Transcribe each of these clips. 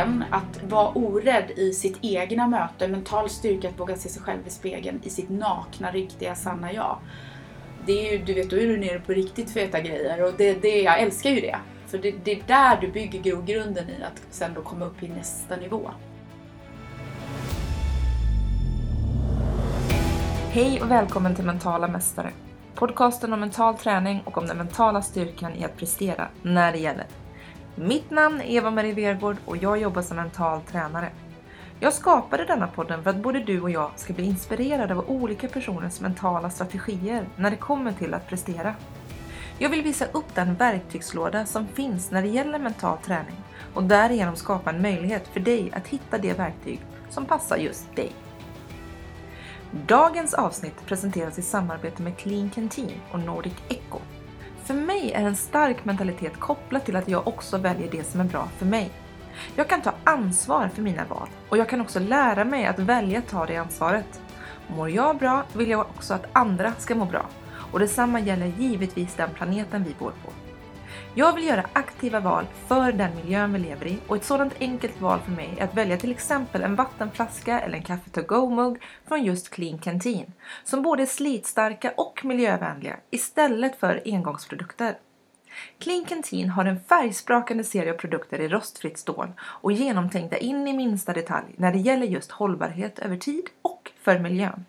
styrkan att vara orädd i sitt egna möte, mental styrka att våga se sig själv i spegeln i sitt nakna, riktiga, sanna jag. Det är ju, du vet, då är du nere på riktigt feta grejer och det, det, jag älskar ju det. För det, det är där du bygger grogrunden i att sen då komma upp i nästa nivå. Hej och välkommen till Mentala Mästare. Podcasten om mental träning och om den mentala styrkan i att prestera när det gäller. Mitt namn är Eva-Marie Vergård och jag jobbar som mental tränare. Jag skapade denna podden för att både du och jag ska bli inspirerade av olika personers mentala strategier när det kommer till att prestera. Jag vill visa upp den verktygslåda som finns när det gäller mental träning och därigenom skapa en möjlighet för dig att hitta det verktyg som passar just dig. Dagens avsnitt presenteras i samarbete med Clean Canteen och Nordic Echo. För mig är en stark mentalitet kopplat till att jag också väljer det som är bra för mig. Jag kan ta ansvar för mina val och jag kan också lära mig att välja att ta det ansvaret. Mår jag bra vill jag också att andra ska må bra och detsamma gäller givetvis den planeten vi bor på. Jag vill göra aktiva val för den miljön vi lever i och ett sådant enkelt val för mig är att välja till exempel en vattenflaska eller en kaffe to go-mugg från just Clean Canteen som både är slitstarka och miljövänliga istället för engångsprodukter. Clean Canteen har en färgsprakande serie av produkter i rostfritt stål och genomtänkta in i minsta detalj när det gäller just hållbarhet över tid och för miljön.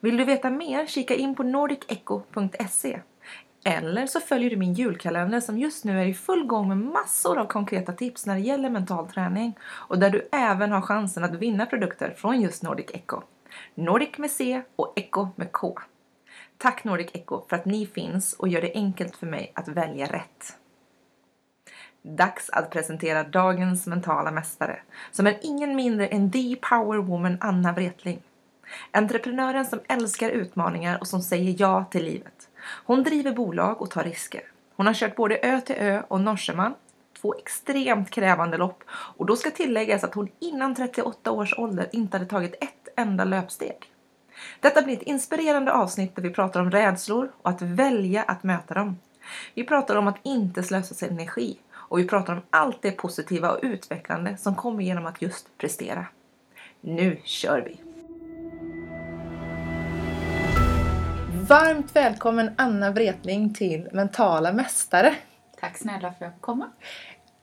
Vill du veta mer, kika in på nordiceco.se eller så följer du min julkalender som just nu är i full gång med massor av konkreta tips när det gäller mental träning och där du även har chansen att vinna produkter från just Nordic Echo. Nordic med C och Echo med K. Tack Nordic Echo för att ni finns och gör det enkelt för mig att välja rätt. Dags att presentera dagens mentala mästare som är ingen mindre än the power woman Anna Wretling. Entreprenören som älskar utmaningar och som säger ja till livet. Hon driver bolag och tar risker. Hon har kört både Ö till Ö och Norseman, två extremt krävande lopp och då ska tilläggas att hon innan 38 års ålder inte hade tagit ett enda löpsteg. Detta blir ett inspirerande avsnitt där vi pratar om rädslor och att välja att möta dem. Vi pratar om att inte slösa sin energi och vi pratar om allt det positiva och utvecklande som kommer genom att just prestera. Nu kör vi! Varmt välkommen Anna Wretling till Mentala Mästare. Tack snälla för att jag fick komma.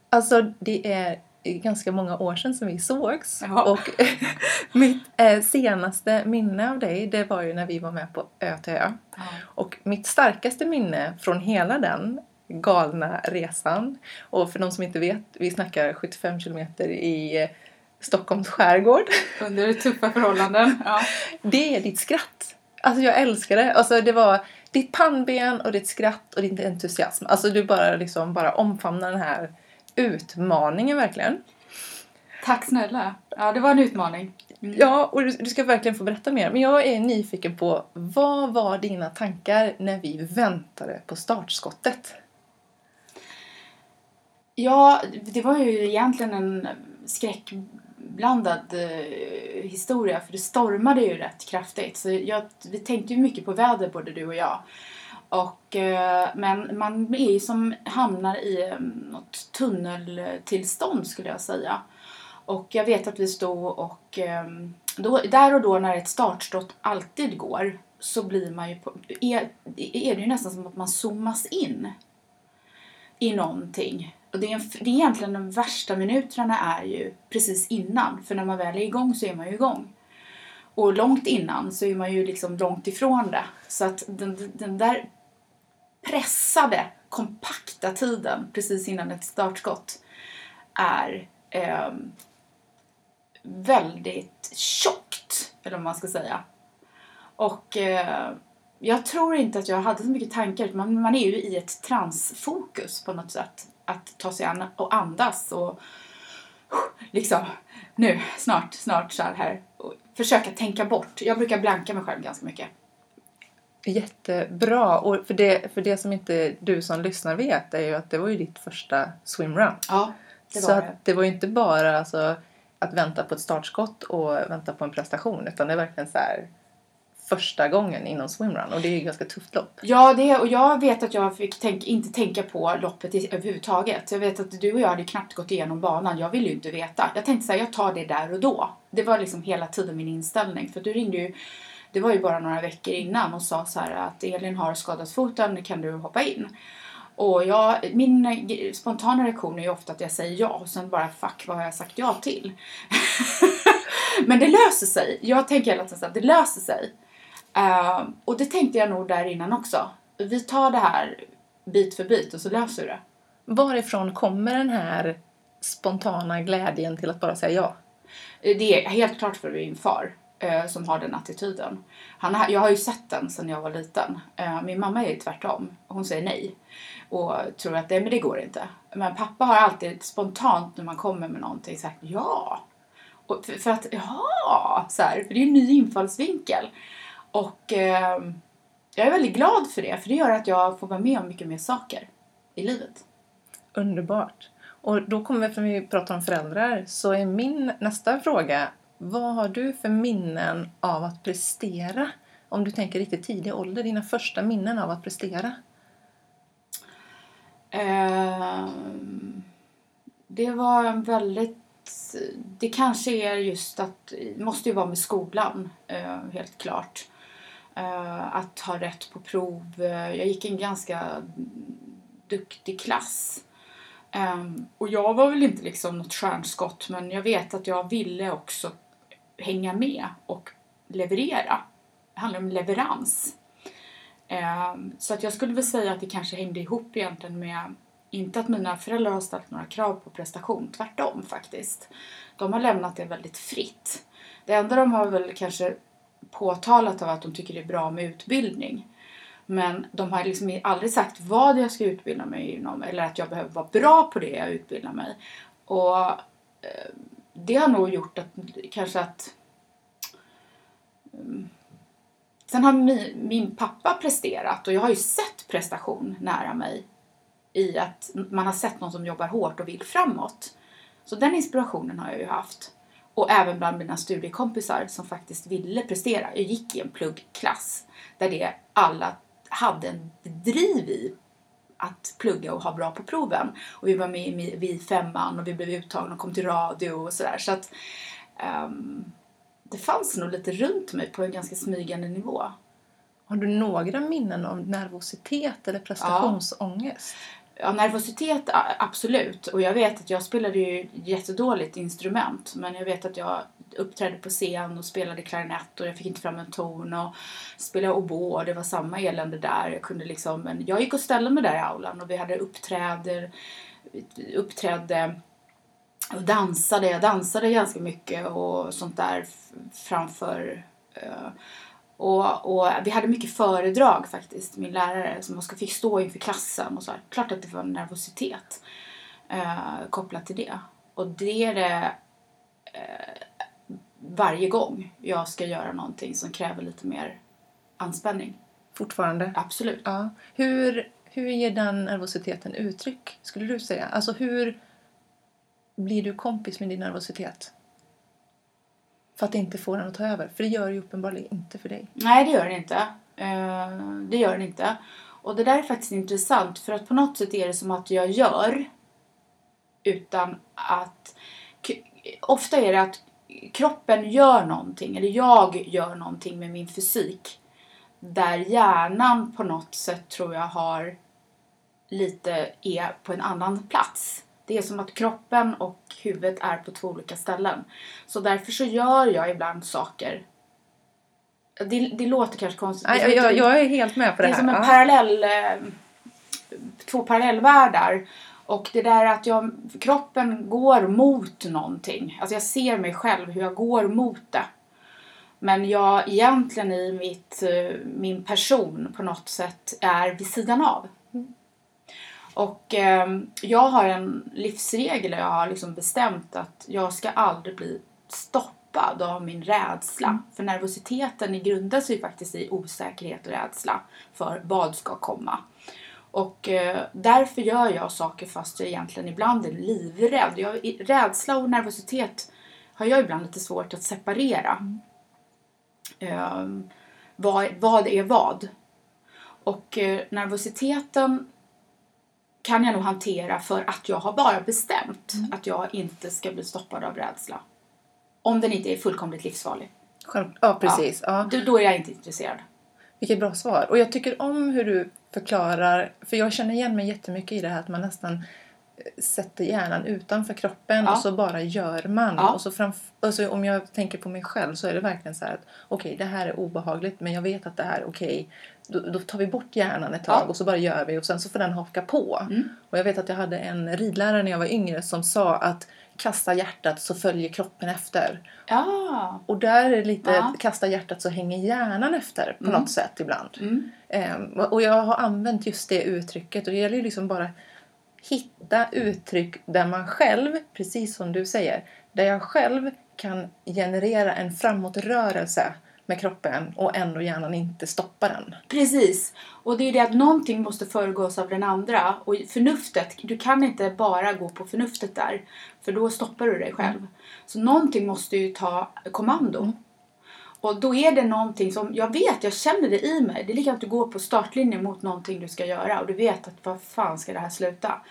Alltså det är ganska många år sedan som vi sågs. Jaha. Och mitt eh, senaste minne av dig det var ju när vi var med på Ö till Ö. Ja. Och mitt starkaste minne från hela den galna resan och för de som inte vet, vi snackar 75 kilometer i eh, Stockholms skärgård. Under tuffa förhållanden. Ja. Det är ditt skratt. Alltså jag älskar det. Alltså det var ditt pannben och ditt skratt och din entusiasm. Alltså du bara liksom bara omfamnar den här utmaningen verkligen. Tack snälla. Ja, det var en utmaning. Mm. Ja, och du, du ska verkligen få berätta mer. Men jag är nyfiken på vad var dina tankar när vi väntade på startskottet? Ja, det var ju egentligen en inblandad eh, historia för det stormade ju rätt kraftigt. Så jag, vi tänkte ju mycket på väder både du och jag. Och, eh, men man är ju som hamnar i eh, något tunneltillstånd skulle jag säga. Och jag vet att vi stod och eh, då, där och då när ett startskott alltid går så blir man ju på, är, är det ju nästan som att man zoomas in i någonting. Och det är, en, det är egentligen de värsta minuterna är ju precis innan. För när man väl är igång så är man ju igång. Och långt innan så är man ju liksom långt ifrån det. Så att den, den där pressade, kompakta tiden precis innan ett startskott är eh, väldigt tjockt, eller vad man ska säga. Och eh, jag tror inte att jag hade så mycket tankar. utan Man, man är ju i ett transfokus på något sätt. Att ta sig an och andas och liksom nu, snart, snart så här. Och försöka tänka bort. Jag brukar blanka mig själv ganska mycket. Jättebra! Och för det, för det som inte du som lyssnar vet är ju att det var ju ditt första swimrun. Ja, det var Så det. att det var ju inte bara alltså, att vänta på ett startskott och vänta på en prestation utan det är verkligen så här första gången inom swimrun och det är ju ett ganska tufft lopp. Ja, det, och jag vet att jag fick tänk, inte tänka på loppet i, överhuvudtaget. Jag vet att du och jag hade knappt gått igenom banan. Jag ville ju inte veta. Jag tänkte så här, jag tar det där och då. Det var liksom hela tiden min inställning. För du ringde ju, det var ju bara några veckor innan och sa så här att Elin har skadat foten, kan du hoppa in? Och jag, min spontana reaktion är ju ofta att jag säger ja och sen bara fuck vad har jag sagt ja till? Men det löser sig. Jag tänker hela tiden att det löser sig. Uh, och det tänkte jag nog där innan också. Vi tar det här bit för bit och så löser vi det. Varifrån kommer den här spontana glädjen till att bara säga ja? Det är helt klart för min far uh, som har den attityden. Han jag har ju sett den sedan jag var liten. Uh, min mamma är tvärtom. Hon säger nej och tror att det, men det går inte. Men pappa har alltid spontant när man kommer med någonting sagt ja. Och för, för att, ja, så här, för det är en ny infallsvinkel. Och eh, jag är väldigt glad för det, för det gör att jag får vara med om mycket mer saker i livet. Underbart. Och då kommer vi, eftersom vi pratar om föräldrar, så är min nästa fråga, vad har du för minnen av att prestera? Om du tänker riktigt tidig ålder, dina första minnen av att prestera? Eh, det var en väldigt det kanske är just att, det måste ju vara med skolan, eh, helt klart. Eh, att ha rätt på prov. Eh, jag gick i en ganska duktig klass. Ehm, och jag var väl inte liksom något stjärnskott men jag vet att jag ville också hänga med och leverera. Det handlar om leverans. Ehm, så att jag skulle väl säga att det kanske hängde ihop egentligen med inte att mina föräldrar har ställt några krav på prestation, tvärtom faktiskt. De har lämnat det väldigt fritt. Det enda de har väl kanske påtalat av att de tycker det är bra med utbildning. Men de har liksom aldrig sagt vad jag ska utbilda mig inom eller att jag behöver vara bra på det jag utbildar mig. Och eh, det har nog gjort att kanske att mm, Sen har min, min pappa presterat och jag har ju sett prestation nära mig i att man har sett någon som jobbar hårt och vill framåt. Så den inspirationen har jag ju haft. Och även bland mina studiekompisar som faktiskt ville prestera. Jag gick i en pluggklass där det alla hade en driv i att plugga och ha bra på proven. Och vi var med vid femman och vi blev uttagna och kom till radio och sådär. Så att um, det fanns nog lite runt mig på en ganska smygande nivå. Har du några minnen om nervositet eller prestationsångest? Ja. Ja, nervositet absolut. Och jag vet att jag spelade ju jättedåligt instrument. Men jag vet att jag uppträdde på scen och spelade klarinett och jag fick inte fram en ton och spelade oboe och det var samma elände där. Jag kunde liksom, men jag gick och ställde mig där i aulan och vi hade uppträder, uppträdde och dansade. Jag dansade ganska mycket och sånt där framför uh, och, och, vi hade mycket föredrag faktiskt, min lärare, som fick stå inför klassen och så. Här. Klart att det var nervositet eh, kopplat till det. Och det är det eh, varje gång jag ska göra någonting som kräver lite mer anspänning. Fortfarande? Absolut. Ja. Hur, hur ger den nervositeten uttryck, skulle du säga? Alltså hur blir du kompis med din nervositet? För att inte få den att ta över. För det gör det ju uppenbarligen inte för dig. Nej, det gör den inte. Eh, det gör den inte. Och det där är faktiskt intressant för att på något sätt är det som att jag gör utan att... Ofta är det att kroppen gör någonting, eller jag gör någonting med min fysik där hjärnan på något sätt tror jag har lite är på en annan plats. Det är som att kroppen och huvudet är på två olika ställen. Så därför så gör jag ibland saker det, det låter kanske konstigt. Nej, jag, jag, är helt med på det, det här. Det är som en parallell, eh, två parallellvärldar. Och det där att jag, kroppen går mot någonting. Alltså jag ser mig själv hur jag går mot det. Men jag egentligen i mitt, eh, min person på något sätt är vid sidan av. Och eh, jag har en livsregel jag har liksom bestämt att jag ska aldrig bli stoppad av min rädsla. Mm. För nervositeten grundar sig faktiskt i osäkerhet och rädsla för vad ska komma. Och eh, därför gör jag saker fast jag egentligen ibland är livrädd. Jag, rädsla och nervositet har jag ibland lite svårt att separera. Mm. Eh, vad, vad är vad. Och eh, nervositeten kan jag nog hantera för att jag har bara bestämt att jag inte ska bli stoppad av rädsla. Om den inte är fullkomligt livsfarlig. Själv, ja, precis. Ja. Då, då är jag inte intresserad. Vilket bra svar. Och jag tycker om hur du förklarar, för jag känner igen mig jättemycket i det här att man nästan sätter hjärnan utanför kroppen Ja. och så bara gör man. Ja. Och så framf- och så om jag tänker på mig själv så är det verkligen så här att okej, det här är obehagligt men jag vet att det här är okej. Då, då tar vi bort hjärnan ett tag Ja. och så bara gör vi och sen så får den haka på. Mm. Och jag vet att jag hade en ridlärare när jag var yngre som sa att kasta hjärtat så följer kroppen efter. Ja. Och där är det lite Ja. kasta hjärtat så hänger hjärnan efter på Mm. något sätt ibland. Mm. Ehm, och jag har använt just det uttrycket och det gäller ju liksom bara hitta uttryck där man själv, precis som du säger, där jag själv kan generera en framåtrörelse med kroppen och ändå hjärnan inte stoppa den. Precis. Och det är det att någonting måste föregås av den andra. Och förnuftet, du kan inte bara gå på förnuftet där. För då stoppar du dig själv. Så någonting måste ju ta kommando. Och då är det någonting som, jag vet, jag känner det i mig. Det är likadant att du går på startlinjen mot någonting du ska göra. Och du vet att vad fan ska det här sluta?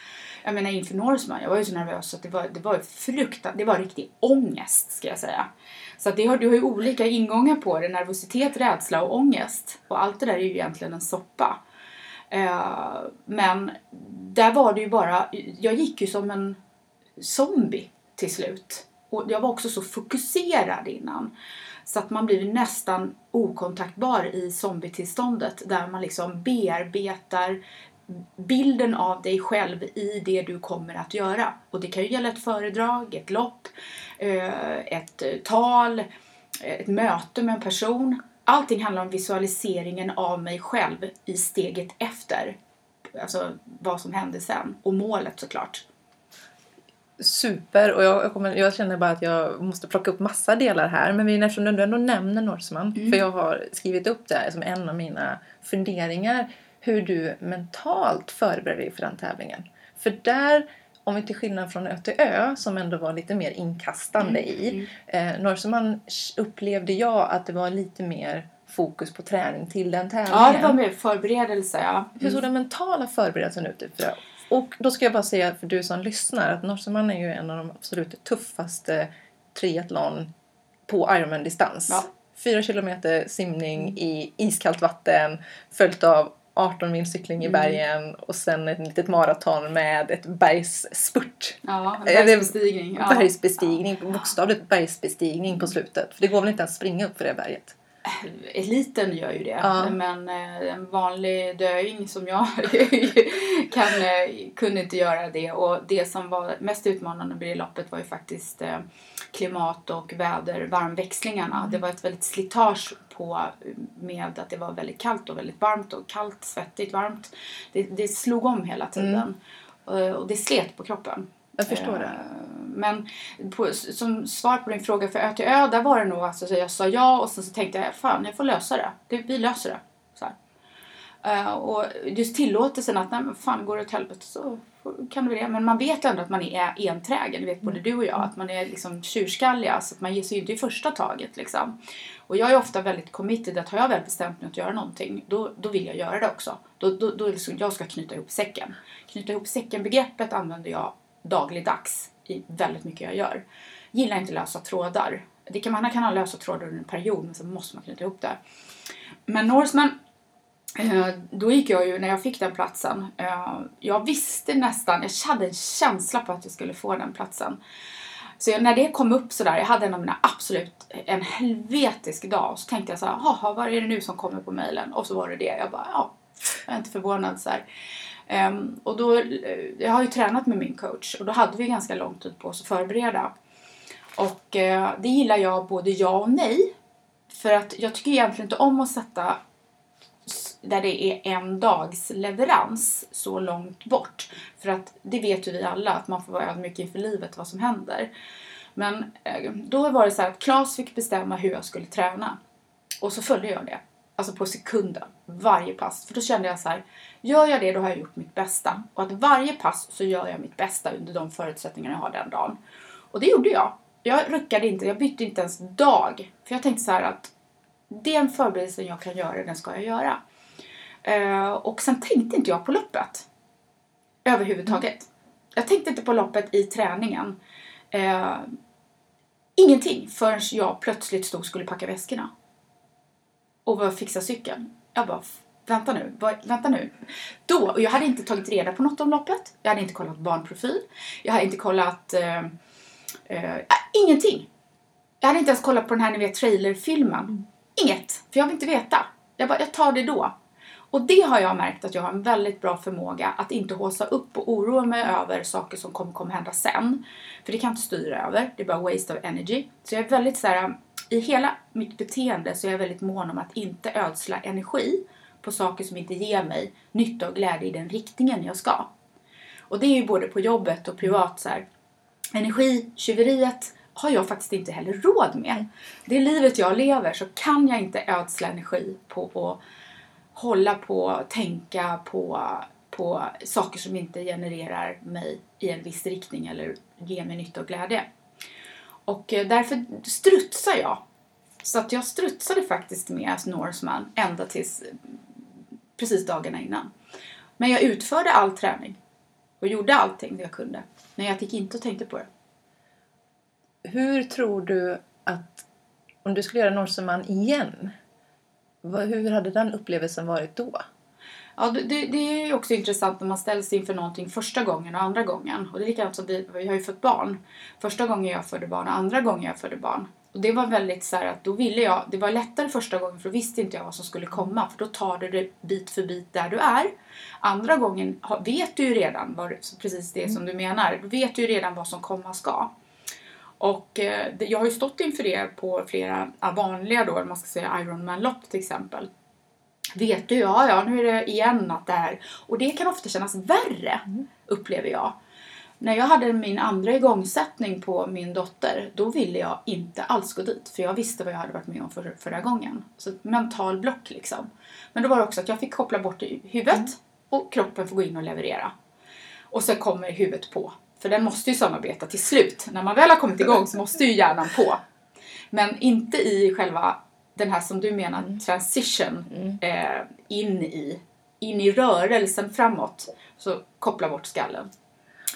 Jag menar inför Norseman, jag var ju så nervös så att det var, det var fruktansvärt, det var riktig ångest ska jag säga. Så att det har, du har ju olika ingångar på det, nervositet, rädsla och ångest. Och allt det där är ju egentligen en soppa. Eh, men där var det ju bara, jag gick ju som en zombie till slut. Och jag var också så fokuserad innan. Så att man blir nästan okontaktbar i zombietillståndet där man liksom bearbetar bilden av dig själv i det du kommer att göra. Och det kan ju gälla ett föredrag, ett lopp, eh, ett eh, tal, eh, ett möte med en person. Allting handlar om visualiseringen av mig själv i steget efter. Alltså vad som hände sen. Och målet såklart. Super! Och jag, kommer, jag känner bara att jag måste plocka upp massa delar här. Men vi, eftersom du ändå nämner Norseman, Mm. för jag har skrivit upp det här som en av mina funderingar. Hur du mentalt förbereder dig för den tävlingen. För där, om vi till skillnad från Ö till Ö, som ändå var lite mer inkastande i. Eh, Norseman upplevde jag att det var lite mer fokus på träning till den tävlingen. Ja, det var mer förberedelse. Ja. Hur såg den mentala förberedelsen ut? För? Och då ska jag bara säga för du som lyssnar att Norseman är ju en av de absolut tuffaste triathlon på Ironman-distans. Ja. Fyra kilometer simning i iskallt vatten följt av 18 mil cykling i Mm. bergen och sen ett litet maraton med ett bergsspurt. Ja, en det bergsbestigning. Ja. Bergsbestigning, bokstavligt bergsbestigning på slutet. För det går väl inte att springa upp för det berget? Eliten gör ju det. Ja. Men eh, en vanlig döing som jag kan, eh, kunde inte göra det. Och det som var mest utmanande med det loppet var ju faktiskt eh, klimat och väder, varmväxlingarna. Det var ett väldigt slitage på med att det var väldigt kallt och väldigt varmt och kallt, svettigt, varmt. Det, det slog om hela tiden. Eh, Och det slet på kroppen. Jag förstår det. Eh, Men på, som svar på din fråga för Ö till Ö, där var det nog alltså, så jag sa ja och sen så tänkte jag fan jag får lösa det. det vi löser det. Så. Eh, och just tillåtelsen att nej men fan går det åt helvete så kan det väl det. Men man vet ändå att man är enträgen. Det vet både du och jag. Att man är liksom tjurskalliga. Så att man ger sig inte i första taget liksom. Och jag är ofta väldigt committed att har jag väl bestämt mig att göra någonting då, då vill jag göra det också. Då, då, då så, jag ska knyta ihop säcken. Knyta ihop säcken-begreppet använder jag dagligdags i väldigt mycket jag gör. Gillar inte lösa trådar. Det kan, man kan ha lösa trådar under en period men sen måste man knyta ihop det. Men Norseman, eh, då gick jag ju, när jag fick den platsen, eh, jag visste nästan, jag hade en känsla på att jag skulle få den platsen. Så jag, när det kom upp sådär, jag hade en av mina absolut, en helvetisk dag. Så tänkte jag så här, jaha, vad är det nu som kommer på mejlen? Och så var det det. Jag bara, ja, jag är inte förvånad så här. Um, och då, eh, jag har ju tränat med min coach och då hade vi ganska lång tid på oss att förbereda. Och uh, det gillar jag både ja och nej. För att jag tycker egentligen inte om att sätta där det är en dags leverans så långt bort. För att det vet ju vi alla att man får vara ödmjuk inför livet vad som händer. Men eh, då var det så här att Claes fick bestämma hur jag skulle träna. Och så följde jag det. Alltså på sekunden. Varje pass. För då kände jag så här. Gör jag det då har jag gjort mitt bästa. Och att varje pass så gör jag mitt bästa under de förutsättningar jag har den dagen. Och det gjorde jag. Jag ruckade inte. Jag bytte inte ens dag. För jag tänkte så här att den förberedelsen jag kan göra, den ska jag göra. Uh, och sen tänkte inte jag på loppet. Överhuvudtaget. Jag tänkte inte på loppet i träningen. Uh, ingenting förrän jag plötsligt stod och skulle packa väskorna. Och var fixa cykeln. Jag bara, vänta nu, vänta nu. Då, och jag hade inte tagit reda på något om loppet. Jag hade inte kollat barnprofil. Jag hade inte kollat eh, eh, ingenting. Jag hade inte ens kollat på den här ni vet, trailerfilmen. Inget, för jag vill inte veta. Jag bara, jag tar det då. Och det har jag märkt att jag har en väldigt bra förmåga att inte håsa upp och oroa mig över saker som kommer, kommer hända sen. För det kan jag inte styra över, det är bara waste of energy. Så jag är väldigt så här, i hela mitt beteende så är jag väldigt mån om att inte ödsla energi på saker som inte ger mig nytta och glädje i den riktningen jag ska. Och det är ju både på jobbet och privat så här. Energitjuveriet har jag faktiskt inte heller råd med. Det livet jag lever så kan jag inte ödsla energi på att hålla på, tänka på, på saker som inte genererar mig i en viss riktning eller ger mig nytta och glädje. Och eh, därför strutsar jag. Så att jag strutsade faktiskt med Norseman ända tills precis dagarna innan. Men jag utförde all träning och gjorde allting jag kunde. Men jag gick inte och tänkte på det. Hur tror du att om du skulle göra Norseman igen, hur hade den upplevelsen varit då? Ja, det, det är också intressant när man ställs inför någonting första gången och andra gången. Och det är likadant som vi, vi har ju fått barn. Första gången jag födde barn och andra gången jag födde barn. Och det var väldigt så här att då ville jag, det var lättare första gången för då visste inte jag vad som skulle komma. För då tar du det bit för bit där du är. Andra gången vet du ju redan vad, precis det som du menar. Du vet ju redan vad som komma ska. Och eh, jag har ju stått inför det på flera vanliga då, man ska säga Ironman-lopp till exempel. Vet du, ja, ja, nu är det igen att det är... Och det kan ofta kännas värre, upplever jag. När jag hade min andra igångsättning på min dotter, då ville jag inte alls gå dit. För jag visste vad jag hade varit med om för, förra gången. Så ett mental block liksom. Men då var det också att jag fick koppla bort huvudet och kroppen får gå in och leverera. Och så kommer huvudet på. För den måste ju samarbeta till slut. När man väl har kommit igång så måste ju hjärnan på. Men inte i själva den här som du menar transition eh, in i in i rörelsen framåt. Så koppla bort skallen.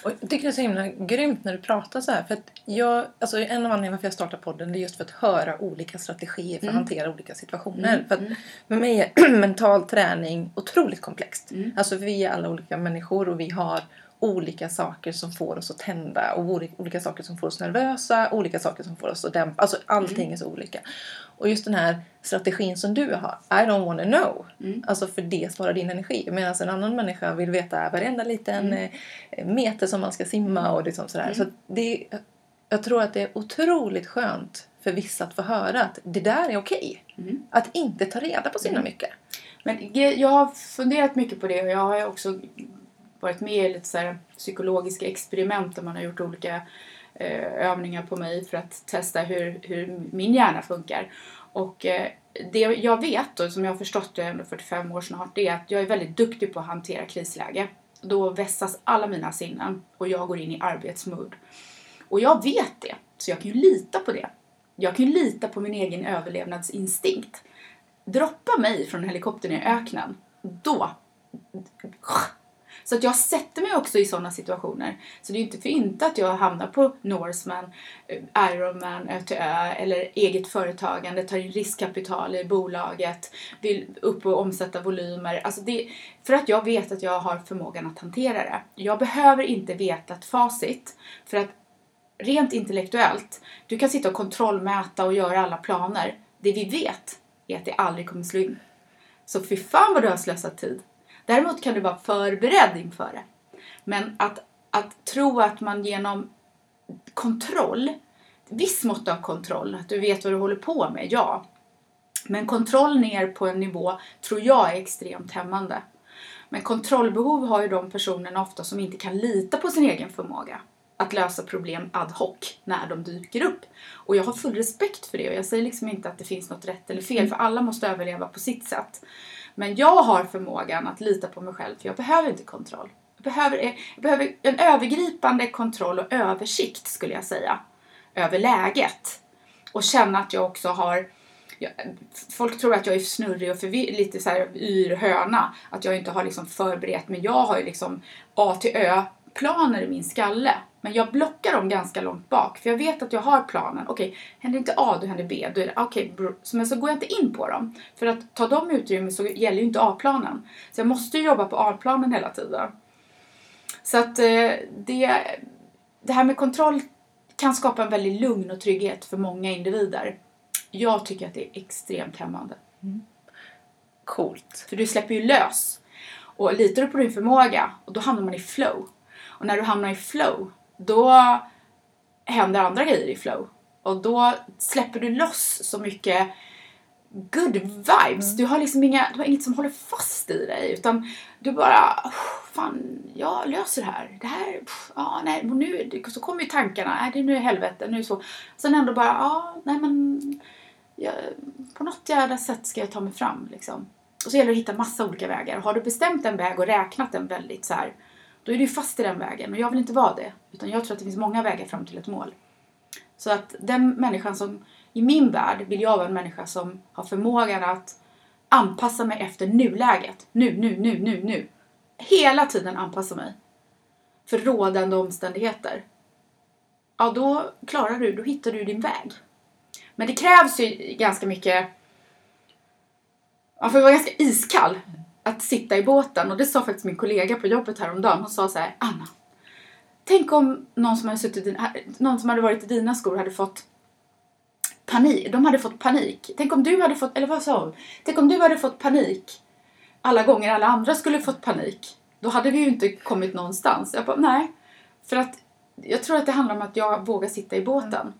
Och jag tycker det är så himla grymt när du pratar så här. För att jag, alltså en av anledningarna varför jag startar podden det är just för att höra olika strategier för att hantera olika situationer. För att för mig är mental träning otroligt komplext. Alltså vi är alla olika människor och vi har olika saker som får oss att tända och olika, olika saker som får oss nervösa, olika saker som får oss att dämpa. Alltså allting är så olika. Och just den här strategin som du har, I don't wanna know. Alltså för det sparar din energi. Medan en annan människa vill veta varenda liten eh, meter som man ska simma och liksom sådär. Så att det, jag tror att det är otroligt skönt för vissa att få höra att det där är okej. Att inte ta reda på så himla mycket. Men jag har funderat mycket på det och jag har också varit med i lite så psykologiska experiment där man har gjort olika Eh, övningar på mig för att testa hur, hur min hjärna funkar. Och eh, det jag vet och som jag har förstått, det under 45 år snart, det är att jag är väldigt duktig på att hantera krisläge. Då vässas alla mina sinnen och jag går in i arbetsmood. Och jag vet det, så jag kan ju lita på det. Jag kan ju lita på min egen överlevnadsinstinkt. Droppa mig från helikoptern i öknen, då... Så att jag sätter mig också i sådana situationer. Så det är ju inte för inte att jag hamnar på Norseman, eh, Ironman, ÖTÖ eller eget företagande, tar in riskkapital i bolaget, vill upp och omsätta volymer. Alltså det, för att jag vet att jag har förmågan att hantera det. Jag behöver inte veta ett facit för att rent intellektuellt, du kan sitta och kontrollmäta och göra alla planer. Det vi vet är att det aldrig kommer slå in. Så fy fan vad du har slösat tid. Däremot kan du vara förberedd inför det. Men att, att tro att man genom kontroll, viss mått av kontroll, att du vet vad du håller på med, ja. Men kontroll ner på en nivå tror jag är extremt hämmande. Men kontrollbehov har ju de personerna ofta som inte kan lita på sin egen förmåga att lösa problem ad hoc när de dyker upp. Och jag har full respekt för det och jag säger liksom inte att det finns något rätt eller fel för alla måste överleva på sitt sätt. Men jag har förmågan att lita på mig själv för jag behöver inte kontroll. Jag behöver, eh, jag behöver en övergripande kontroll och översikt skulle jag säga över läget. Och känna att jag också har jag, folk tror att jag är snurrig och förvir- lite så här yr höna. Att jag inte har liksom förberett mig. Jag har ju liksom A till Ö-planer i min skalle. Men jag blockar dem ganska långt bak. För jag vet att jag har planen. Okej, händer inte A, då händer B. Då är det okej, så- men så går jag inte in på dem. För att ta dem utrymme så gäller ju inte A-planen. Så jag måste ju jobba på A-planen hela tiden. Så att eh, det, det här med kontroll kan skapa en väldigt lugn och trygghet för många individer. Jag tycker att det är extremt hämmande. Coolt. För du släpper ju lös. Och litar du på din förmåga, och då hamnar man i flow. Och när du hamnar i flow, då händer andra grejer i flow. Och då släpper du loss så mycket good vibes. Du har liksom inga, du har inget som håller fast i dig. Utan du bara, "Oh, fan, jag löser det här. Det här, ja, nej, och nu, så kommer ju tankarna. Nej, det är nu är helvete, nu är så. Sen ändå bara, ja, nej men, jag, på något jävla sätt ska jag ta mig fram liksom. Och så gäller det att hitta massa olika vägar. Har du bestämt en väg och räknat den väldigt så här, då är du fast i den vägen. Och jag vill inte vara det. Utan jag tror att det finns många vägar fram till ett mål. Så att den människan som, i min värld vill jag vara en människa som har förmågan att anpassa mig efter nuläget. Nu, nu, nu, nu, nu. Hela tiden anpassa mig. För rådande omständigheter. Ja, då klarar du, då hittar du din väg. Men det krävs ju ganska mycket... Man får vara ganska iskall att sitta i båten. Och det sa faktiskt min kollega på jobbet häromdagen. Hon sa så här, Anna. Tänk om någon som hade, suttit i, någon som hade varit i dina skor hade fått panik. De hade fått panik. Tänk om du hade fått, eller vad sa hon? Tänk om du hade fått panik alla gånger alla andra skulle fått panik. Då hade vi ju inte kommit någonstans. Jag bara, nej. För att jag tror att det handlar om att jag vågar sitta i båten.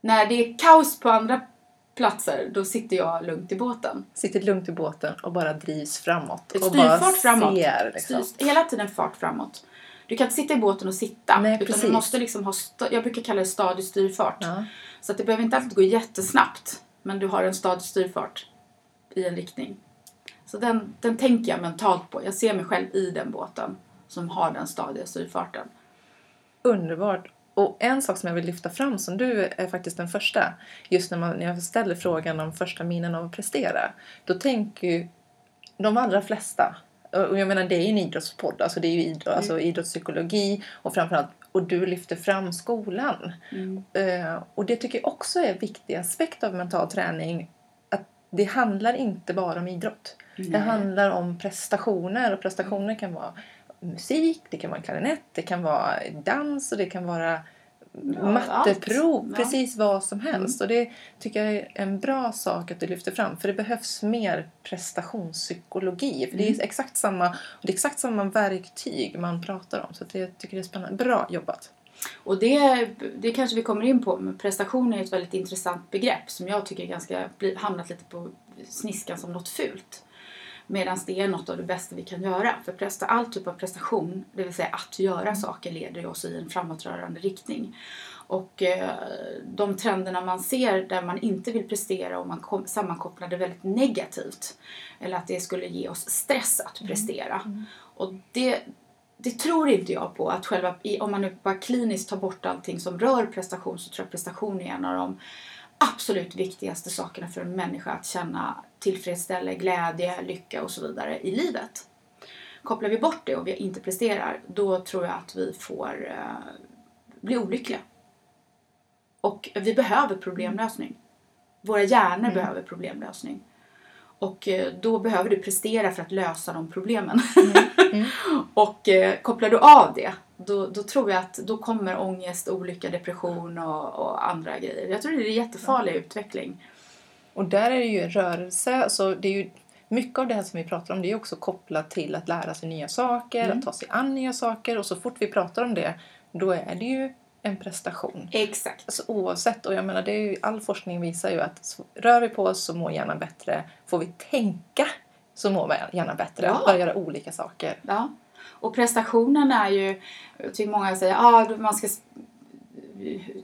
När det är kaos på andra platser, då sitter jag lugnt i båten. Sitter lugnt i båten och bara drivs framåt. Och bara styrfart framåt. Ser, liksom. Styr, hela tiden fart framåt. Du kan inte sitta i båten och sitta. Nej, utan precis. du måste liksom ha, jag brukar kalla det stadig styrfart. Ja. Så att det behöver inte alltid gå jättesnabbt. Men du har en stadig styrfart i en riktning. Så den, den tänker jag mentalt på. Jag ser mig själv i den båten som har den stadiga styrfarten. Underbart. Och en sak som jag vill lyfta fram som du är faktiskt den första. Just när, man, när jag ställer frågan om första minnen av att prestera. Då tänker ju de allra flesta, och jag menar det är ju en idrottspodd, alltså det är ju idrott, alltså idrottspsykologi och framförallt, och du lyfter fram skolan. Eh, och det tycker jag också är en viktig aspekt av mental träning. Att det handlar inte bara om idrott. Det Nej. handlar om prestationer och prestationer kan vara musik, det kan vara klarinett, det kan vara dans och det kan vara matteprov, allt. Ja. precis vad som helst. Och det tycker jag är en bra sak att du lyfter fram för det behövs mer prestationspsykologi. För det är exakt samma, det är exakt samma verktyg man pratar om. Så det, jag tycker det är spännande. Bra jobbat! Och det, det kanske vi kommer in på, men prestation är ett väldigt intressant begrepp som jag tycker ganska hamnat lite på sniskan som något fult. Medan det är något av det bästa vi kan göra. För presta, all typ av prestation, det vill säga att göra saker, leder oss i en framåtrörande riktning. Och eh, de trenderna man ser där man inte vill prestera och man kom, sammankopplar det väldigt negativt. Eller att det skulle ge oss stress att prestera. Och det, det tror inte jag på. Att själva, om man nu bara kliniskt tar bort allting som rör prestation så tror jag prestation är en av de absolut viktigaste sakerna för en människa att känna tillfredsställelse, glädje, lycka och så vidare i livet. Kopplar vi bort det och vi inte presterar, då tror jag att vi får eh, bli olyckliga. Och vi behöver problemlösning. Våra hjärnor behöver problemlösning. Och eh, då behöver du prestera för att lösa de problemen. och eh, kopplar du av det, då, då tror jag att då kommer ångest, olycka, depression och, och andra grejer. Jag tror det är en jättefarlig utveckling. Och där är det ju en rörelse. Så det är ju, mycket av det här som vi pratar om det är också kopplat till att lära sig nya saker, att ta sig an nya saker. Och så fort vi pratar om det, då är det ju en prestation. Exakt. Alltså oavsett, och jag menar det är ju, all forskning visar ju att rör vi på oss så mår hjärnan bättre. Får vi tänka så mår hjärnan bättre. Ja. Bara göra olika saker. Ja. Och prestationen är ju, jag tycker många säger ah, man ska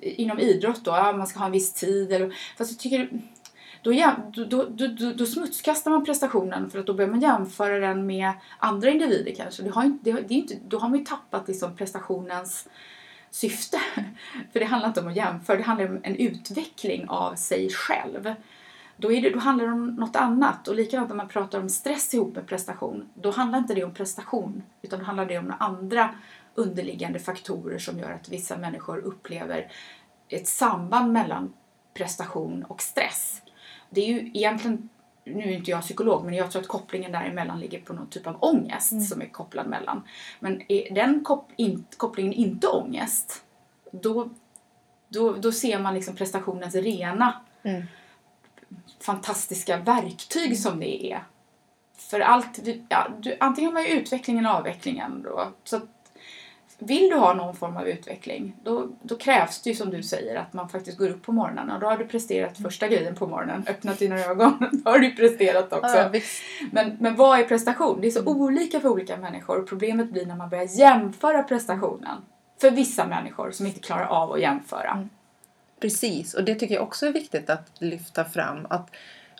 inom idrott då, ja, man ska ha en viss tid. Eller, fast jag tycker då, då, då, då, smutskastar man prestationen för att då börjar man jämföra den med andra individer kanske. Det har, inte, det, det är inte, då har man ju tappat liksom prestationens syfte. För det handlar inte om att jämföra, det handlar om en utveckling av sig själv. då, är det, då handlar det om något annat. Och likadant när man pratar om stress ihop med prestation, då handlar inte det om prestation, utan då handlar det om andra underliggande faktorer som gör att vissa människor upplever ett samband mellan prestation och stress. Det är ju egentligen, nu är inte jag psykolog, men jag tror att kopplingen däremellan ligger på någon typ av ångest Mm. som är kopplad mellan. Men är den kop in, kopplingen inte ångest, då, då, då ser man liksom prestationens rena Mm. fantastiska verktyg som det är. För allt, ja, du, antingen har man ju utvecklingen och avvecklingen då. Så vill du ha någon form av utveckling, då, då krävs det ju som du säger att man faktiskt går upp på morgonen och då har du presterat första grejen på morgonen, öppnat dina ögon, då har du presterat också. Ja. Men, men vad är prestation? Det är så olika för olika människor och problemet blir när man börjar jämföra prestationen för vissa människor som inte klarar av att jämföra. Mm. Precis, och det tycker jag också är viktigt att lyfta fram. Att,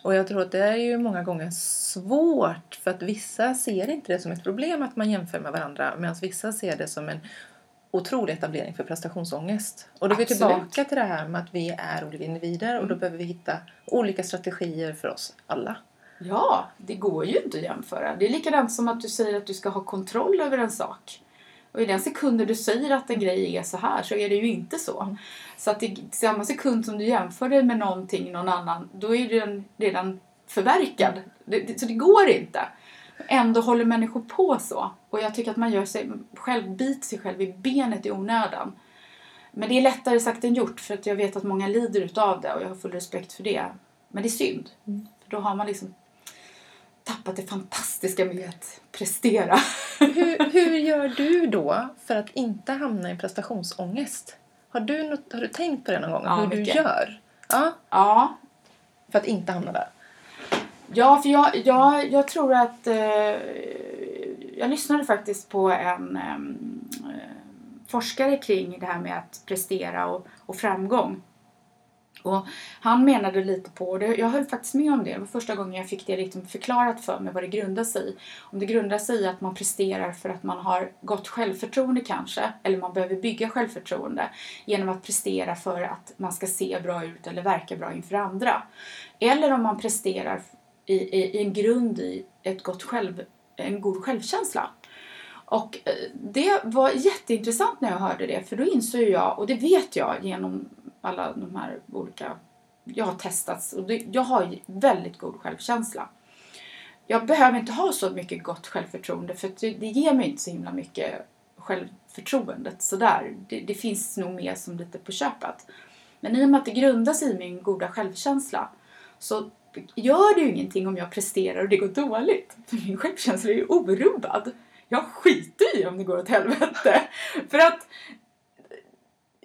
och jag tror att det är ju många gånger svårt för att vissa ser inte det som ett problem att man jämför med varandra medan vissa ser det som en otrolig etablering för prestationsångest. Och då är vi. Mm. tillbaka till det här med att vi är olika individer och då behöver vi hitta olika strategier för oss alla. Ja, det går ju inte att jämföra. Det är likadant som att du säger att du ska ha kontroll över en sak. Och i den sekunden du säger att en grej är så här så är det ju inte så. Mm. Så att i samma sekund som du jämför dig med någonting, någon annan, då är den redan förverkad. Det, det, så det går inte. Ändå håller människor på så. Och jag tycker att man gör sig själv, biter sig själv i benet i onödan. Men det är lättare sagt än gjort för att jag vet att många lider utav det och jag har full respekt för det. Men det är synd. För då har man liksom tappat det fantastiska med att prestera. Hur, hur gör du då för att inte hamna i prestationsångest? Har du, något, har du tänkt på det någon gång? Ja, hur mycket. du gör? Ja, Ja, för att inte hamna där. Ja, för jag, jag, jag tror att... Eh, jag lyssnade faktiskt på en eh, forskare kring det här med att prestera och, och framgång. Och han menade lite på, och jag höll faktiskt med om det, det var första gången jag fick det liksom förklarat för mig vad det grundar sig i. Om det grundar sig i att man presterar för att man har gott självförtroende kanske, eller man behöver bygga självförtroende genom att prestera för att man ska se bra ut eller verka bra inför andra. Eller om man presterar i, i, i en grund i ett gott själv, en god självkänsla. Och eh, det var jätteintressant när jag hörde det för då insåg jag, och det vet jag genom alla de här olika, jag har testats och det, jag har väldigt god självkänsla. Jag behöver inte ha så mycket gott självförtroende för att det, det ger mig inte så himla mycket självförtroendet sådär. Det, det finns nog mer som lite på köpet. Men i och med att det grundar sig i min goda självkänsla så gör det ju ingenting om jag presterar och det går dåligt. För min självkänsla är ju orubbad. Jag skiter i om det går åt helvete. För att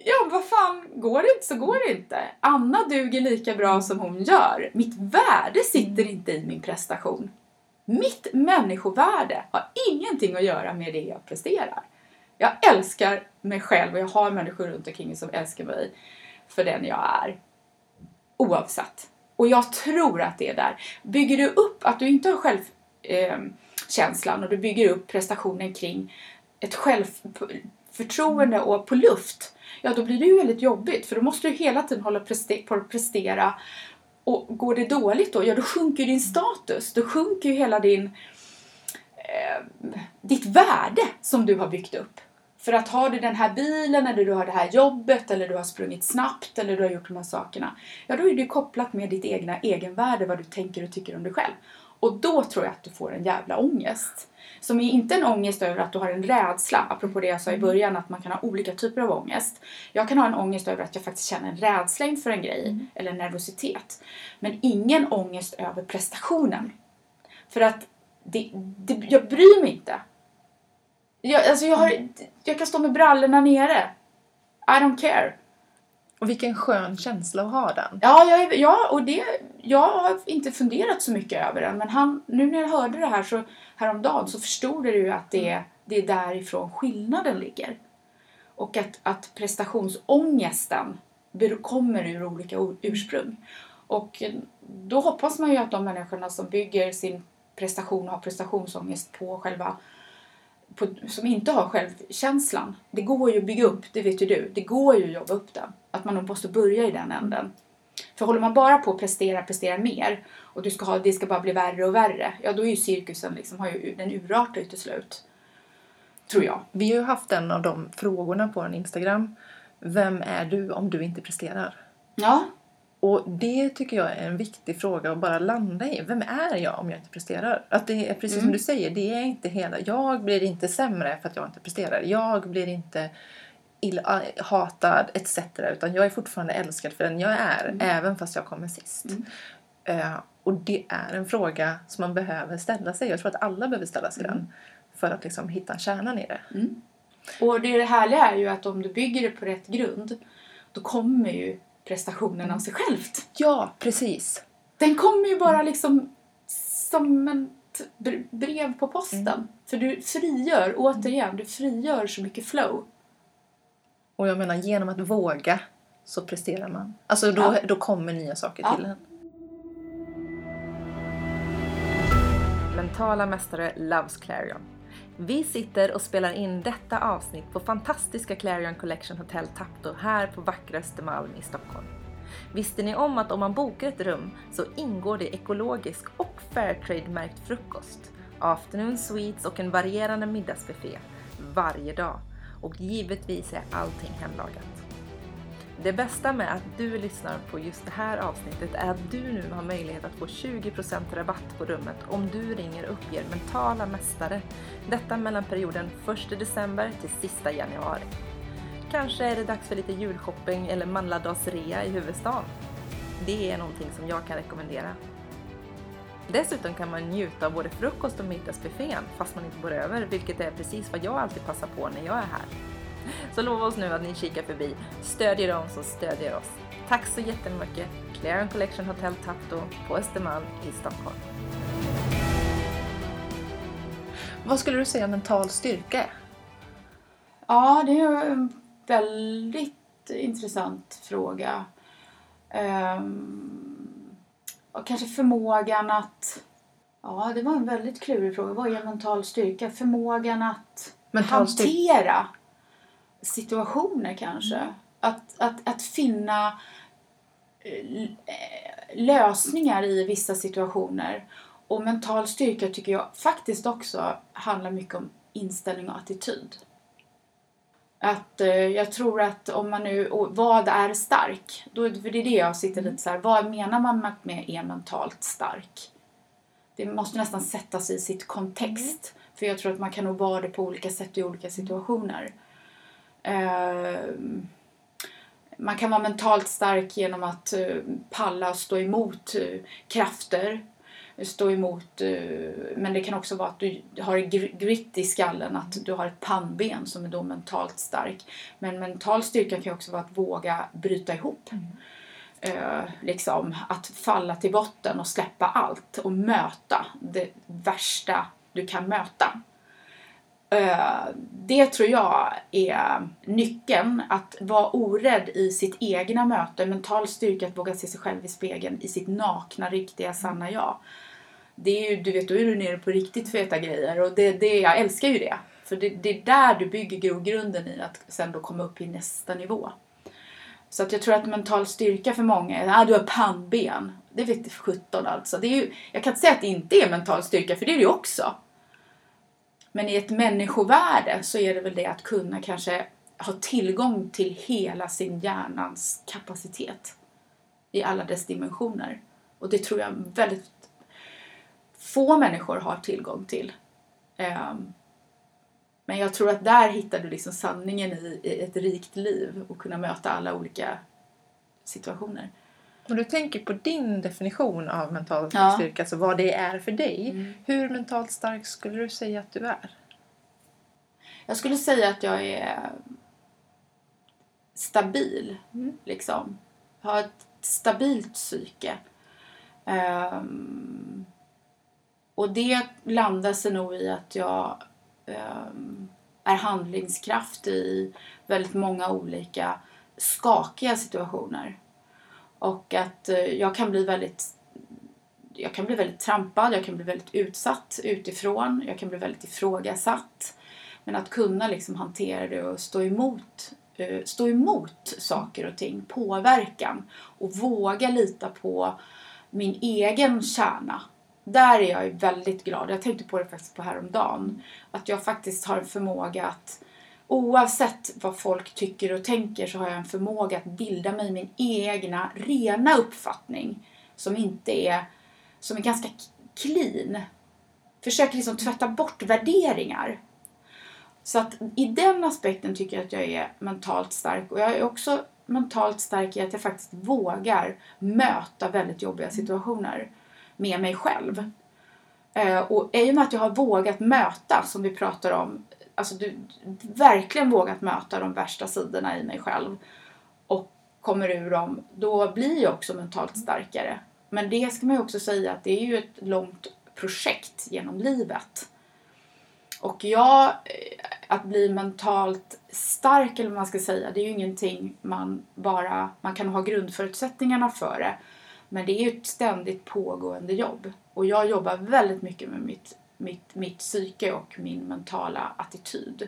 Ja, vad fan, går det inte så går det inte. Anna duger lika bra som hon gör. Mitt värde sitter inte i min prestation. Mitt människovärde har ingenting att göra med det jag presterar. Jag älskar mig själv och jag har människor runt omkring mig som älskar mig för den jag är. Oavsett. Och jag tror att det är där. Bygger du upp att du inte har självkänslan och du bygger upp prestationen kring ett självförtroende och på luft, ja då blir det ju väldigt jobbigt för då måste du hela tiden hålla preste- på att prestera och går det dåligt då, ja då sjunker din status, då sjunker ju hela din eh, ditt värde som du har byggt upp. För att har du den här bilen eller du har det här jobbet eller du har sprungit snabbt eller du har gjort de här sakerna. Ja, då är det ju kopplat med ditt egna egenvärde, vad du tänker och tycker om dig själv. Och då tror jag att du får en jävla ångest. Som är inte en ångest över att du har en rädsla, apropå det jag sa i början att man kan ha olika typer av ångest. Jag kan ha en ångest över att jag faktiskt känner en rädsla inför en grej, eller en nervositet. Men ingen ångest över prestationen. För att det, det, jag bryr mig inte. Jag, alltså jag, har, jag kan stå med brallorna nere. I don't care. Och vilken skön känsla att ha den. Ja, jag, ja och det, jag har inte funderat så mycket över den. Men han, nu när jag hörde det här så, häromdagen så förstod jag ju att det, det är därifrån skillnaden ligger. Och att, att prestationsångesten kommer ur olika ursprung. Och då hoppas man ju att de människorna som bygger sin prestation och har prestationsångest på själva på, som inte har självkänslan. Det går ju att bygga upp, det vet ju du. Det går ju att jobba upp den. Att man nog måste börja i den änden. För håller man bara på att prestera, prestera mer och du ska ha, det ska bara bli värre och värre, ja då är ju cirkusen liksom, har ju, den urartar ju till slut. Tror jag. Vi har ju haft en av de frågorna på en Instagram. Vem är du om du inte presterar? Ja, Och det tycker jag är en viktig fråga att bara landa i. Vem är jag om jag inte presterar? Att det är precis som du säger, det är inte hela... Jag blir inte sämre för att jag inte presterar. Jag blir inte illa, hatad etc. Utan jag är fortfarande älskad för den jag är, även fast jag kommer sist. Eh, och det är en fråga som man behöver ställa sig. Jag tror att alla behöver ställa sig den. För att liksom hitta kärnan i det. och det, det härliga är ju att om du bygger det på rätt grund, då kommer ju prestationen av sig självt. Ja, precis. Den kommer ju bara liksom som ett br- brev på posten. För du frigör, återigen, du frigör så mycket flow. Och jag menar, genom att våga så presterar man. Alltså då, Ja. då kommer nya saker Ja. till en. Mentala mästare loves Clarion. Vi sitter och spelar in detta avsnitt på fantastiska Clarion Collection Hotel Tapto här på vackra Östermalm i Stockholm. Visste ni om att om man bokar ett rum så ingår det ekologisk och Fairtrade-märkt frukost, afternoon sweets och en varierande middagsbuffé varje dag. Och givetvis är allting hemlagat. Det bästa med att du lyssnar på just det här avsnittet är att du nu har möjlighet att få 20% rabatt på rummet om du ringer och uppger mentala mästare. Detta mellan perioden 1 december till sista januari. Kanske är det dags för lite julshopping eller manladagsrea i huvudstaden. Det är någonting som jag kan rekommendera. Dessutom kan man njuta av både frukost och middagsbuffén fast man inte bor över, vilket är precis vad jag alltid passar på när jag är här. Så lova oss nu att ni kikar förbi, stödjer dem som stödjer oss. Tack så jättemycket! Clarion Collection Hotel Tapto på Östermalm i Stockholm. Vad skulle du säga mental styrka är? Ja, det är en väldigt intressant fråga. Ehm, och kanske förmågan att... Ja, det var en väldigt klurig fråga. Vad är mental styrka? Förmågan att Mental styr- hantera situationer kanske. Att, att, att finna eh, lösningar i vissa situationer. Och mental styrka tycker jag faktiskt också handlar mycket om inställning och attityd. Att eh, jag tror att om man nu, och vad är stark? Då, för det är det jag sitter lite så här, vad menar man med är mentalt stark? Det måste nästan sättas i sitt kontext. För jag tror att man kan nog vara det på olika sätt i olika situationer. Ehm, man kan vara mentalt stark genom att eh, palla stå emot eh, krafter. Stå emot, eh, men det kan också vara att du har gr- grit i skallen, att du har ett pannben som är då mentalt stark. Men mental styrka kan också vara att våga bryta ihop. Eh, liksom att falla till botten och släppa allt och möta det värsta du kan möta. Eh, det tror jag är nyckeln, att vara orädd i sitt egna möte, mental styrka att våga se sig själv i spegeln i sitt nakna, riktiga, sanna jag. Det är ju, du vet, då är du nere på riktigt feta grejer och det, det, jag älskar ju det. För det, det är där du bygger grogrunden i att sen då komma upp i nästa nivå. Så att jag tror att mental styrka för många är att ah, du har pannben. Det vet för 17 alltså. Det är ju, jag kan inte säga att det inte är mental styrka, för det är det ju också. Men i ett människovärde så är det väl det att kunna kanske ha tillgång till hela sin hjärnans kapacitet i alla dess dimensioner. Och det tror jag väldigt få människor har tillgång till. Ehm, men jag tror att där hittar du liksom sanningen i, i ett rikt liv och kunna möta alla olika situationer. Om du tänker på din definition av mental Ja. styrka, alltså vad det är för dig. Mm. Hur mentalt stark skulle du säga att du är? Jag skulle säga att jag är stabil, Mm. liksom. Har ett stabilt psyke. Ehm, och det landar sig nog i att jag ehm, är handlingskraftig i väldigt många olika skakiga situationer. Och att eh, jag kan bli väldigt jag kan bli väldigt trampad, jag kan bli väldigt utsatt utifrån, jag kan bli väldigt ifrågasatt. Men att kunna liksom hantera det och stå emot eh, stå emot saker och ting, påverkan och våga lita på min egen kärna. Där är jag väldigt glad. Jag tänkte på det faktiskt på häromdagen. Att jag faktiskt har en förmåga att oavsett vad folk tycker och tänker så har jag en förmåga att bilda mig min egna rena uppfattning som inte är, som är ganska clean. Försöker liksom tvätta bort värderingar. Så att i den aspekten tycker jag att jag är mentalt stark och jag är också mentalt stark i att jag faktiskt vågar möta väldigt jobbiga situationer med mig själv. Eh, och i och med att jag har vågat möta, som vi pratar om, alltså du, verkligen vågat möta de värsta sidorna i mig själv och kommer ur dem, då blir jag också mentalt starkare. Men det ska man ju också säga att det är ju ett långt projekt genom livet. Och jag, eh, att bli mentalt stark eller vad man ska säga, det är ju ingenting man bara, man kan ha grundförutsättningarna för det. Men det är ju ett ständigt pågående jobb. Och jag jobbar väldigt mycket med mitt, mitt, mitt psyke och min mentala attityd.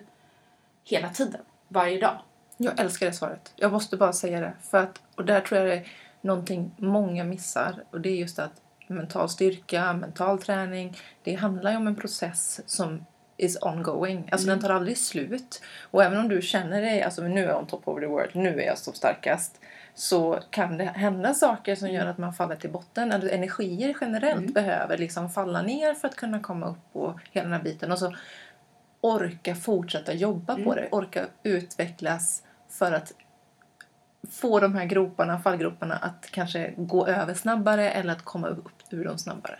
Hela tiden. Varje dag. Jag älskar det svaret. Jag måste bara säga det. För att, och där tror jag det är någonting många missar. Och det är just att mental styrka, mental träning, det handlar ju om en process som is ongoing. Alltså mm. den tar aldrig slut. Och även om du känner dig, alltså nu är jag on top of the world, nu är jag som starkast så kan det hända saker som gör att man faller till botten. Eller energier generellt mm. behöver liksom falla ner för att kunna komma upp på hela den här biten. Och så orka fortsätta jobba mm. på det. Orka utvecklas för att få de här groparna, fallgroparna att kanske gå över snabbare eller att komma upp ur dem snabbare.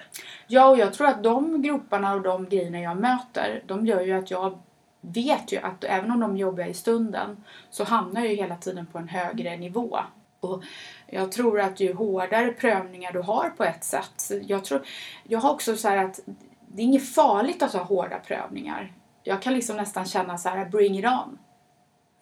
Ja, och jag tror att de groparna och de grejerna jag möter, de gör ju att jag vet ju att även om de jobbar i stunden så hamnar jag ju hela tiden på en högre nivå. Och jag tror att ju hårdare prövningar du har på ett sätt. Jag, tror, jag har också så att det är inget farligt att ha hårda prövningar. Jag kan liksom nästan känna så här, bring it on.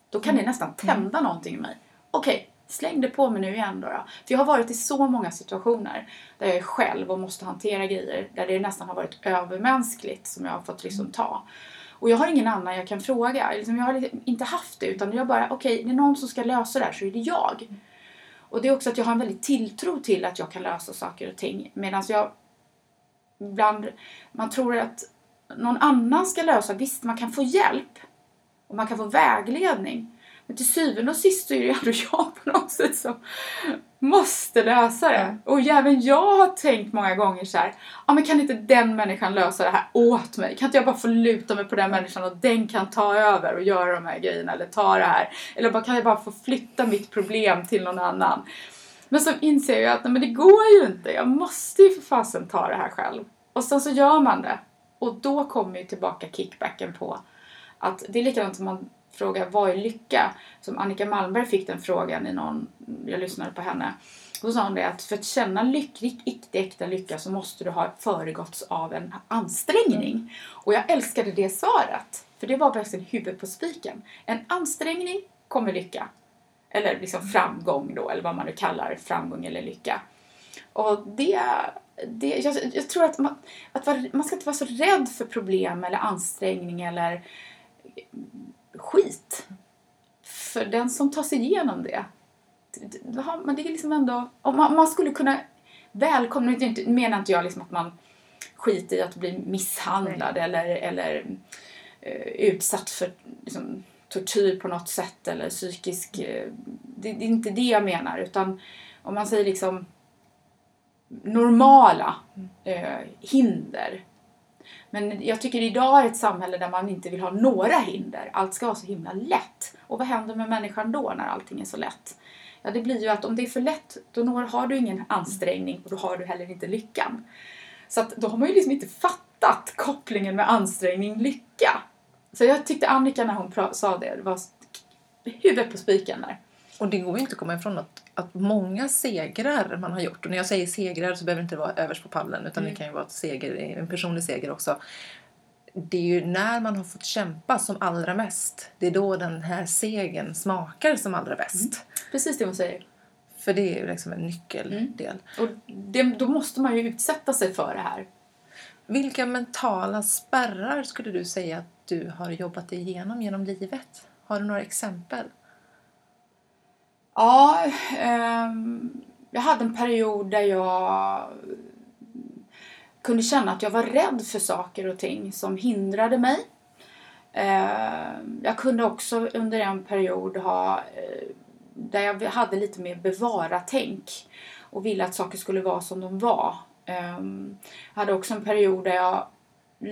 Då kan det mm. nästan tända mm. någonting i mig. Okej, okay, släng det på mig nu igen då, då. För jag har varit i så många situationer där jag är själv och måste hantera grejer där det nästan har varit övermänskligt som jag har fått liksom ta. Och jag har ingen annan jag kan fråga. Liksom, jag har inte haft det utan jag bara, okej, okay, det är någon som ska lösa det här så är det jag. Och det är också att jag har en väldigt tilltro till att jag kan lösa saker och ting. Medan jag ibland, man tror att någon annan ska lösa. Visst, man kan få hjälp och man kan få vägledning. Men till syvende och sist så är det ju ändå jag på något sätt som måste lösa det. Mm. Och även jag har tänkt många gånger så här, ja men kan inte den människan lösa det här åt mig? Kan inte jag bara få luta mig på den människan och den kan ta över och göra de här grejerna eller ta det här? Eller bara, kan jag bara få flytta mitt problem till någon annan? Men så inser jag att nej, men det går ju inte. Jag måste ju för fasen ta det här själv. Och sen så gör man det. Och då kommer ju tillbaka kickbacken på att det är likadant som man frågar vad är lycka? Som Annika Malmberg fick den frågan i någon, jag lyssnade på henne. Då sa hon det att för att känna lyck, riktig äkta lycka så måste du ha föregåtts av en ansträngning. Mm. Och jag älskade det svaret. För det var verkligen huvudet på spiken. En ansträngning kommer lycka. Eller liksom framgång då, eller vad man nu kallar framgång eller lycka. Och det, det jag, jag tror att, man, att man ska inte vara så rädd för problem eller ansträngning eller skit. För den som tar sig igenom det, men det är liksom ändå, om man, man skulle kunna välkomna, nu menar inte jag liksom att man skiter i att bli misshandlad Nej. eller, eller uh, utsatt för liksom, tortyr på något sätt eller psykisk... Uh, det, det, är inte det jag menar utan om man säger liksom normala uh, hinder men jag tycker idag är ett samhälle där man inte vill ha några hinder. Allt ska vara så himla lätt. Och vad händer med människan då när allting är så lätt? Ja, det blir ju att om det är för lätt, då har du ingen ansträngning och då har du heller inte lyckan. Så att då har man ju liksom inte fattat kopplingen med ansträngning, lycka. Så jag tyckte Annika när hon sa det, det var huvudet på spiken där. Och det går ju inte att komma ifrån att, att många segrar man har gjort, och när jag säger segrar så behöver det inte vara överst på pallen utan mm. det kan ju vara ett seger, en personlig seger också. Det är ju när man har fått kämpa som allra mest, det är då den här segern smakar som allra bäst. Mm. Precis det hon säger. För det är ju liksom en nyckeldel. Mm. Och det, då måste man ju utsätta sig för det här. Vilka mentala spärrar skulle du säga att du har jobbat igenom genom livet? Har du några exempel? Ja, um, jag hade en period där jag kunde känna att jag var rädd för saker och ting som hindrade mig. Ehm, jag kunde också under en period ha eh, där jag hade lite mer bevara-tänk och ville att saker skulle vara som de var. Ehm, jag hade också en period där jag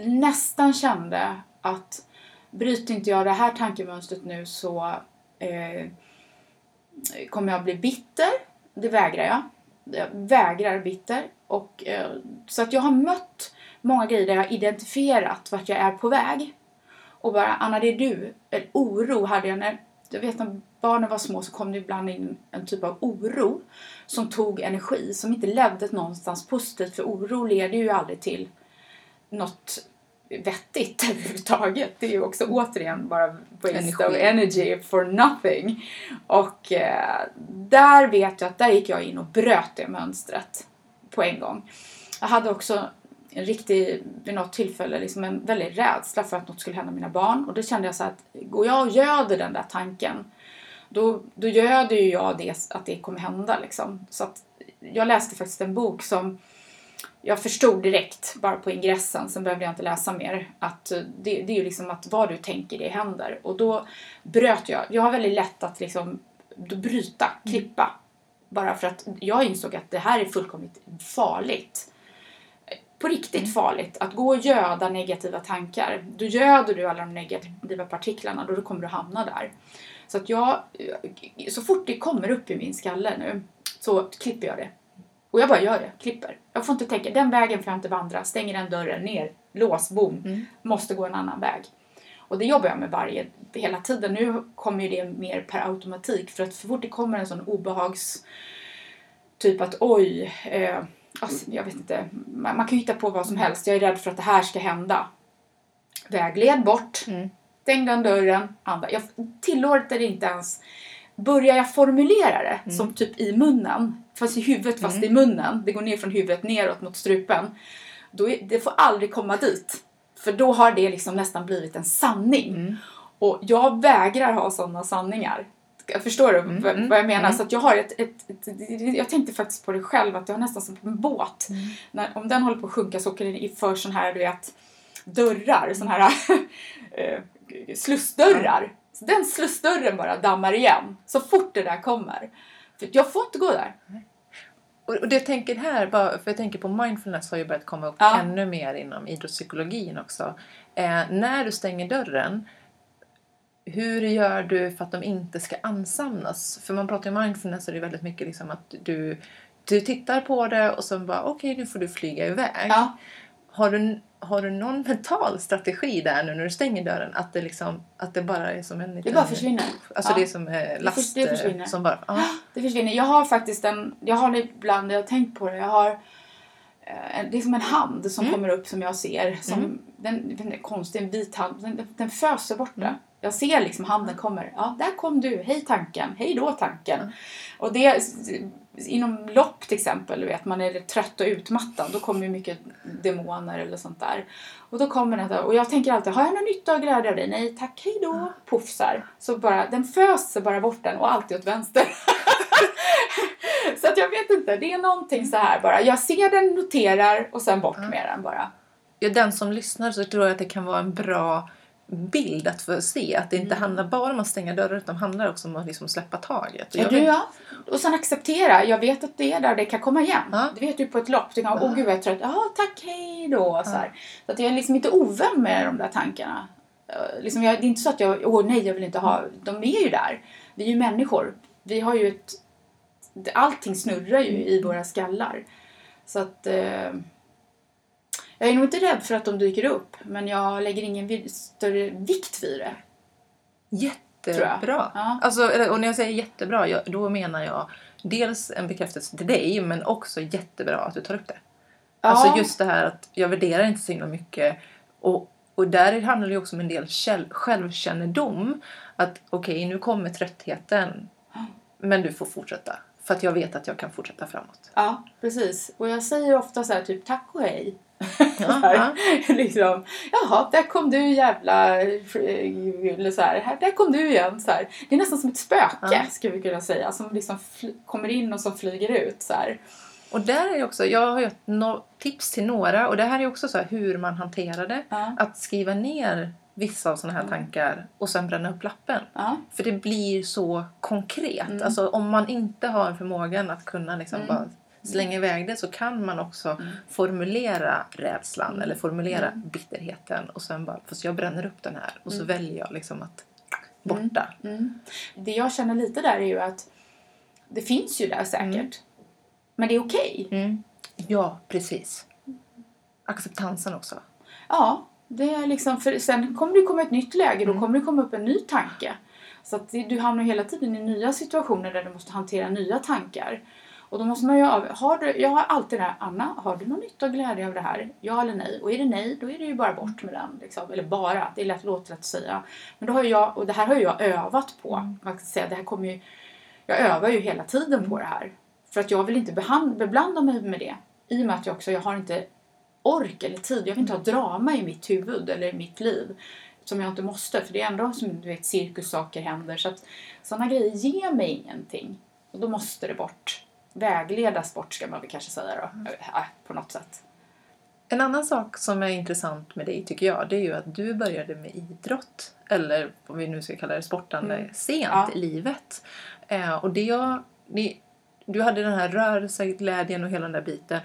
nästan kände att bryter inte jag det här tankemönstret nu så eh, kommer jag bli bitter. Det vägrar jag. Jag vägrar bitter. Och, eh, så att jag har mött många grejer där jag har identifierat vart jag är på väg. Och bara, Anna det är du. En oro hade jag när, jag vet när barnen var små så kom det ibland in en typ av oro som tog energi, som inte ledde någonstans positivt. För oro leder ju aldrig till något vettigt överhuvudtaget. Det är ju också återigen bara waste Energi. of energy for nothing. Och eh, där vet jag att där gick jag in och bröt det mönstret på en gång. Jag hade också en riktig, vid något tillfälle, liksom en väldig rädsla för att något skulle hända mina barn. Och då kände jag så att går jag och göder den där tanken då, då göder ju jag det, att det kommer hända liksom. Så att jag läste faktiskt en bok som jag förstod direkt, bara på ingressen, sen behövde jag inte läsa mer, att eh, det, det är ju liksom att vad du tänker, det händer. Och då bröt jag. Jag har väldigt lätt att liksom bryta, klippa. Bara för att jag insåg att det här är fullkomligt farligt. På riktigt farligt. Att gå och göda negativa tankar. Då göder du alla de negativa partiklarna, då kommer du hamna där. Så att jag, så fort det kommer upp i min skalle nu, så klipper jag det. Och jag bara gör det, klipper. Jag får inte tänka, den vägen får jag inte vandra, stänger den dörren, ner, lås, boom. Måste gå en annan väg. Och det jobbar jag med varje, hela tiden. Nu kommer ju det mer per automatik för att så fort det kommer en sån obehags... Typ att oj, eh, alltså, jag vet inte, man, man kan ju hitta på vad som helst. Jag är rädd för att det här ska hända. Vägled bort, Mm. stäng den dörren, andas. Jag tillåter inte ens Börjar jag formulera det som typ i munnen, fast i huvudet fast i munnen, det går ner från huvudet neråt mot strupen, då är, det får aldrig komma dit. För då har det liksom nästan blivit en sanning. Och jag vägrar ha sådana sanningar. Förstår du Mm, vad- mm, vad jag menar? mm. Så jag har ett, ett, ett, jag tänkte faktiskt på det själv, att jag har nästan som på en båt. Mm. När, om den håller på att sjunka så åker den för sån här, du vet, dörrar, sån här eh, slussdörrar. Så den slussdörren bara dammar igen så fort det där kommer. För jag får inte gå där. Och det jag tänker här, för jag tänker på mindfulness har ju börjat komma upp Ja. ännu mer inom idrottspsykologin också. Eh, när du stänger dörren, hur gör du för att de inte ska ansamlas? För man pratar ju om mindfulness och det är väldigt mycket liksom att du, du tittar på det och sen bara okej nu får du flyga iväg. Ja. Har, du, har du någon mental strategi där nu när du stänger dörren? Att det, liksom, att det bara är som en Det liten... bara försvinner. Alltså Ja. det är som eh, last det försvinner. eh, som bara... Ja. Det försvinner. Jag har faktiskt en, jag har det ibland, jag har tänkt på det, jag har eh, en, det är som en hand som Mm. kommer upp som jag ser. Som, Mm. den, vet inte, konstig, en vit hand. Den, den föser bort det. Mm. Jag ser liksom handen kommer. Ja, där kom du. Hej tanken. Hej då tanken. Mm. Och det inom lopp till exempel, vet, man är trött och utmattad. Då kommer ju mycket demoner eller sånt där. Och då kommer den och jag tänker alltid, har jag någon nytta och glädje av dig? Nej tack, hej då. Puffsar. Så bara, den föser bara bort den och alltid åt vänster. så att jag vet inte, det är någonting så här bara. Jag ser den, noterar och sen bort med den bara. Ja, den som lyssnar så tror jag att det kan vara en bra bild att få se. Att det inte Mm. handlar bara om att stänga dörrar utan det handlar också om att liksom släppa taget. Och jag du ja. Och sen acceptera. Jag vet att det är där det kan komma igen. Ja. Du vet du på ett lopp. Du kan, åh gud vad jag är trött. Ja, tack, hej då. Så, här. så att jag är liksom inte ovän med de där tankarna. Eh, Liksom jag, det är inte så att jag, åh nej, jag vill inte ha. De är ju där. Vi är ju människor. Vi har ju ett... det- Allting snurrar ju i våra skallar. Så att... Eh, jag är nog inte rädd för att de dyker upp. Men jag lägger ingen större vikt vid det. Jättebra. Ja. Alltså, och när jag säger jättebra, då menar jag dels en bekräftelse till dig men också jättebra att du tar upp det. Ja. Alltså just det här att jag värderar inte så himla mycket. Och, och där handlar det ju också om en del själv, självkännedom. Att okej, nu kommer tröttheten. Men du får fortsätta. För att jag vet att jag kan fortsätta framåt. Ja, precis. Och jag säger ofta så här typ tack och hej. Ja, Så här, ja. liksom, Jaha, där kom du jävla... Eller så här, där kom du igen. Så här. Det är nästan som ett spöke, Ja. skulle vi kunna säga. Som liksom kommer in och som flyger ut. Så här. Och där är också, jag har ju no- tips till några och det här är också så hur man hanterar det. Ja. Att skriva ner vissa av sådana här Mm. tankar och sen bränna upp lappen. Ja. För det blir så konkret. Mm. Alltså om man inte har förmågan att kunna liksom Mm. bara slänga iväg det så kan man också Mm. formulera rädslan Mm. eller formulera Mm. bitterheten och sen bara, fast jag bränner upp den här och så Mm. väljer jag liksom att borta. Mm. Det jag känner lite där är ju att det finns ju där säkert. Men det är okej. Mm. Ja, precis. Acceptansen också. Ja, det är liksom, för sen kommer det komma ett nytt läge, då Mm. kommer det komma upp en ny tanke. Så att du hamnar hela tiden i nya situationer där du måste hantera nya tankar. Och då måste man ju av, har du, jag har alltid det här, Anna, har du någon nytta och glädje av det här? Ja eller nej? Och är det nej, då är det ju bara bort med den. Liksom. Eller bara, det är lätt, låter lätt att säga. Men då har jag, och det här har jag övat på. Man kan säga, det här kommer ju, jag övar ju hela tiden på det här. För att jag vill inte behand, beblanda mig med det. I och med att jag också, jag har inte ork eller tid. Jag vill inte ha drama i mitt huvud eller i mitt liv. Som jag inte måste. För det är ändå som du vet cirkussaker händer. Så att sådana grejer ger mig ingenting. Och då måste det bort. Vägledas bort ska man väl kanske säga då. Äh, på något sätt. En annan sak som är intressant med dig tycker jag det är ju att du började med idrott eller om vi nu ska kalla det sportande Mm. sent Ja. i livet. Eh, och det jag, det, du hade den här rörelseglädjen och hela den där biten.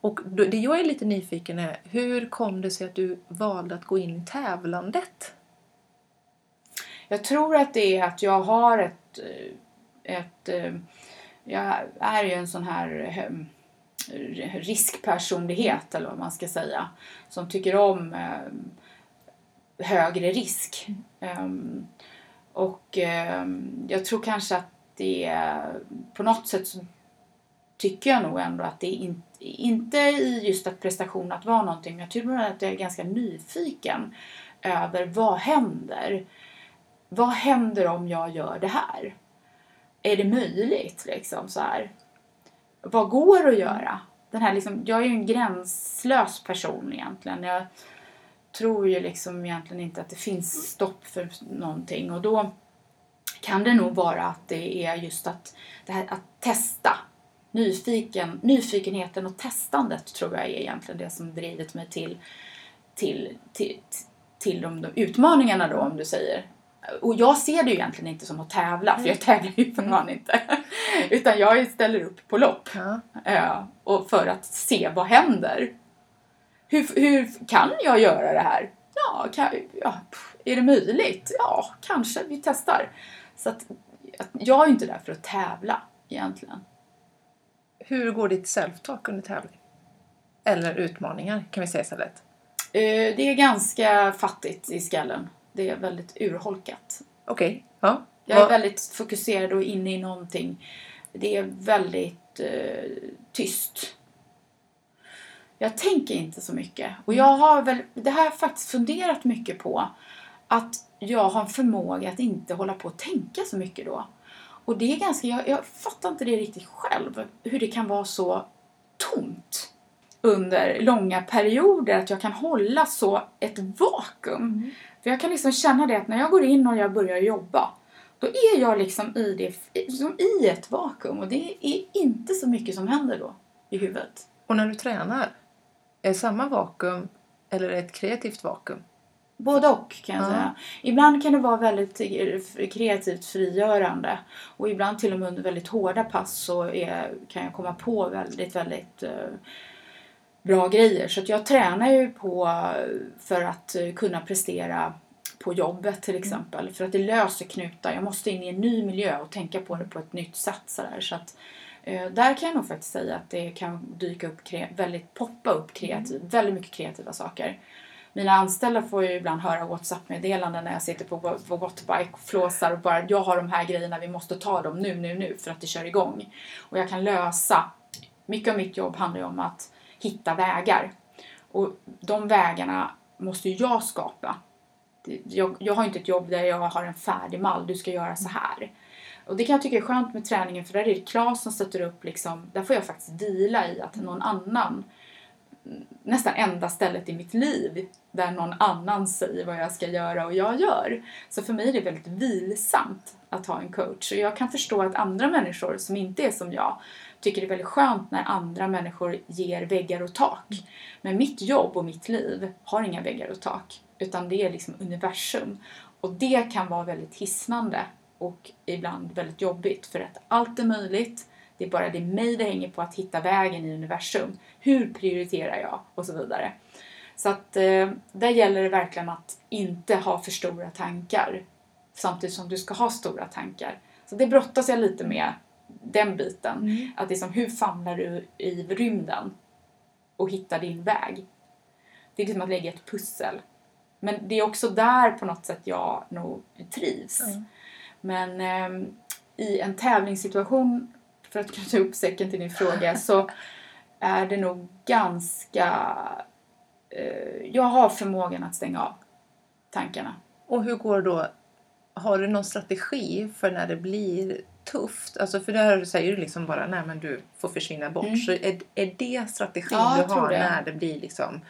Och det jag är lite nyfiken är hur kom det sig att du valde att gå in i tävlandet? Jag tror att det är att jag har ett... eh, ett eh, jag är ju en sån här ehm, riskpersonlighet eller vad man ska säga. Som tycker om eh, högre risk. Um, och um, jag tror kanske att det är, på något sätt så tycker jag nog ändå att det är in, inte i just att prestation att vara någonting. Men jag tror att jag är ganska nyfiken över vad händer vad händer om jag gör det här? Är det möjligt liksom så här? Vad går att göra? Den här liksom, jag är ju en gränslös person egentligen. Jag tror ju liksom egentligen inte att det finns stopp för någonting och då kan det nog vara att det är just att, det här, att testa. Nyfiken, nyfikenheten och testandet tror jag är egentligen det som drivit mig till, till, till, till de, de utmaningarna då om du säger. Och jag ser det ju egentligen inte som att tävla, för jag tävlar ju för fan inte. Utan jag ställer upp på lopp. Ja. Och för att se vad händer. Hur, hur kan jag göra det här? Ja, kan, ja, är det möjligt? Ja, kanske. Vi testar. Så att, att jag är ju inte där för att tävla egentligen. Hur går ditt self-talk under tävling? Eller utmaningar kan vi säga istället. Eh, Det är ganska fattigt i skallen. Det är väldigt urholkat. Okej, ja. Jag är väldigt fokuserad och inne i någonting. Det är väldigt eh, tyst. Jag tänker inte så mycket. Och jag har väl, det här har jag faktiskt funderat mycket på. Att jag har en förmåga att inte hålla på och tänka så mycket då. Och det är ganska, jag, jag fattar inte det riktigt själv. Hur det kan vara så tomt under långa perioder. Att jag kan hålla så ett vakuum. För jag kan liksom känna det att när jag går in och jag börjar jobba. Då är jag liksom i, det, som i ett vakuum. Och det är inte så mycket som händer då i huvudet. Och när du tränar, är det samma vakuum eller är det ett kreativt vakuum? Både och kan jag Ja. säga. Ibland kan det vara väldigt eh, kreativt frigörande. Och ibland till och med under väldigt hårda pass så är, kan jag komma på väldigt, väldigt eh, bra grejer. Så jag tränar ju på för att kunna prestera på jobbet till exempel. För att det löser knutar. Jag måste in i en ny miljö och tänka på det på ett nytt sätt. Så, där. så att, eh, där kan jag nog faktiskt säga att det kan dyka upp, väldigt poppa upp kreativt, väldigt mycket kreativa saker. Mina anställda får ju ibland höra WhatsApp-meddelanden när jag sitter på, på wattbike och flåsar och bara jag har de här grejerna, vi måste ta dem nu, nu, nu för att det kör igång. Och jag kan lösa. Mycket av mitt jobb handlar ju om att hitta vägar. Och de vägarna måste ju jag skapa. Jag, jag har inte ett jobb där jag har en färdig mall, du ska göra så här. Och det kan jag tycka är skönt med träningen för där är det Klas som sätter upp liksom, där får jag faktiskt vila i att någon annan nästan enda stället i mitt liv där någon annan säger vad jag ska göra och jag gör. Så för mig är det väldigt vilsamt att ha en coach. Och jag kan förstå att andra människor som inte är som jag tycker det är väldigt skönt när andra människor ger väggar och tak. Men mitt jobb och mitt liv har inga väggar och tak. Utan det är liksom universum. Och det kan vara väldigt hisnande och ibland väldigt jobbigt för att allt är möjligt. Det är bara det mig det hänger på att hitta vägen i universum. Hur prioriterar jag? Och så vidare. Så att eh, där gäller det verkligen att inte ha för stora tankar samtidigt som du ska ha stora tankar. Så det brottas jag lite med, den biten. Mm. Att liksom, hur famlar du i rymden och hittar din väg? Det är liksom att lägga ett pussel. Men det är också där på något sätt jag nog trivs. Mm. Men ehm, i en tävlingssituation, för att knyta upp säcken till din fråga, så är det nog ganska... Eh, jag har förmågan att stänga av tankarna. Och hur går då? Har du någon strategi för när det blir tufft? Alltså för där säger du liksom bara nej men du får försvinna bort. Mm. Så är, är det strategin Ja, du har det. när det blir liksom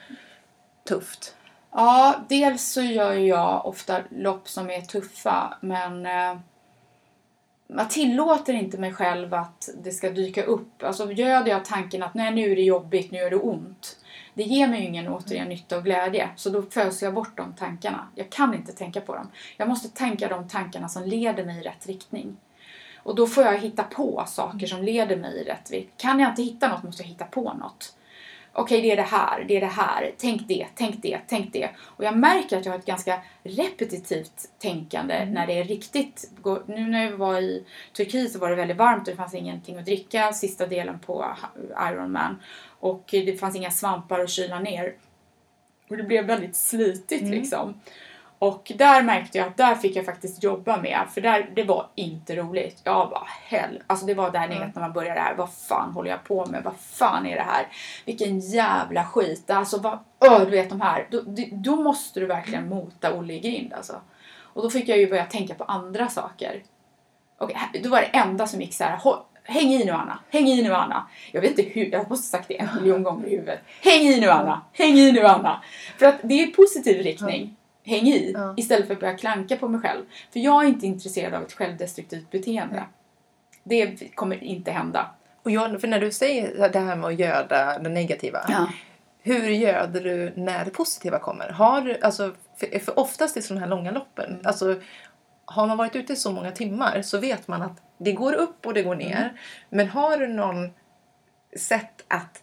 tufft? Ja, dels så gör jag ofta lopp som är tuffa, men eh, jag tillåter inte mig själv att det ska dyka upp. Alltså göder jag tanken att nej, nu är det jobbigt, nu gör det ont. Det ger mig ju ingen återigen nytta och glädje, så då föser jag bort de tankarna. Jag kan inte tänka på dem. Jag måste tänka de tankarna som leder mig i rätt riktning. Och då får jag hitta på saker som leder mig i rätt riktning. Kan jag inte hitta något måste jag hitta på något. Okej, det är det här, det är det här. Tänk det, tänk det, tänk det. Och jag märker att jag har ett ganska repetitivt tänkande när det är riktigt... Nu när jag var i Turkiet så var det väldigt varmt och det fanns ingenting att dricka sista delen på Ironman. Och det fanns inga svampar att kyla ner. Och det blev väldigt slitigt liksom. Och där märkte jag att där fick jag faktiskt jobba med, för där, det var inte roligt. Jag bara hell. Alltså det var där nere när man började här. Vad fan håller jag på med? Vad fan är det här? Vilken jävla skit. Alltså vad, öh, du vet de här. Då, då- måste du verkligen mota Olle i grind alltså. Och då fick jag ju börja tänka på andra saker. Och då var det enda som gick så här. "Hå- Häng i nu Anna, häng i nu Anna. Jag vet inte hur, jag måste sagt det en miljon gånger i huvudet. Häng i nu Anna, häng i nu Anna. För att det är positiv riktning. Häng i, Ja. istället för att börja klanka på mig själv. För jag är inte intresserad av ett självdestruktivt beteende. Det kommer inte hända. Och jag, för när du säger det här med att göda det negativa. Hur göder du när det positiva kommer? Har du, alltså, för, för oftast i sådana här långa loppen, Mm. alltså, har man varit ute så många timmar så vet man att det går upp och det går ner. Mm. Men har du någon sätt att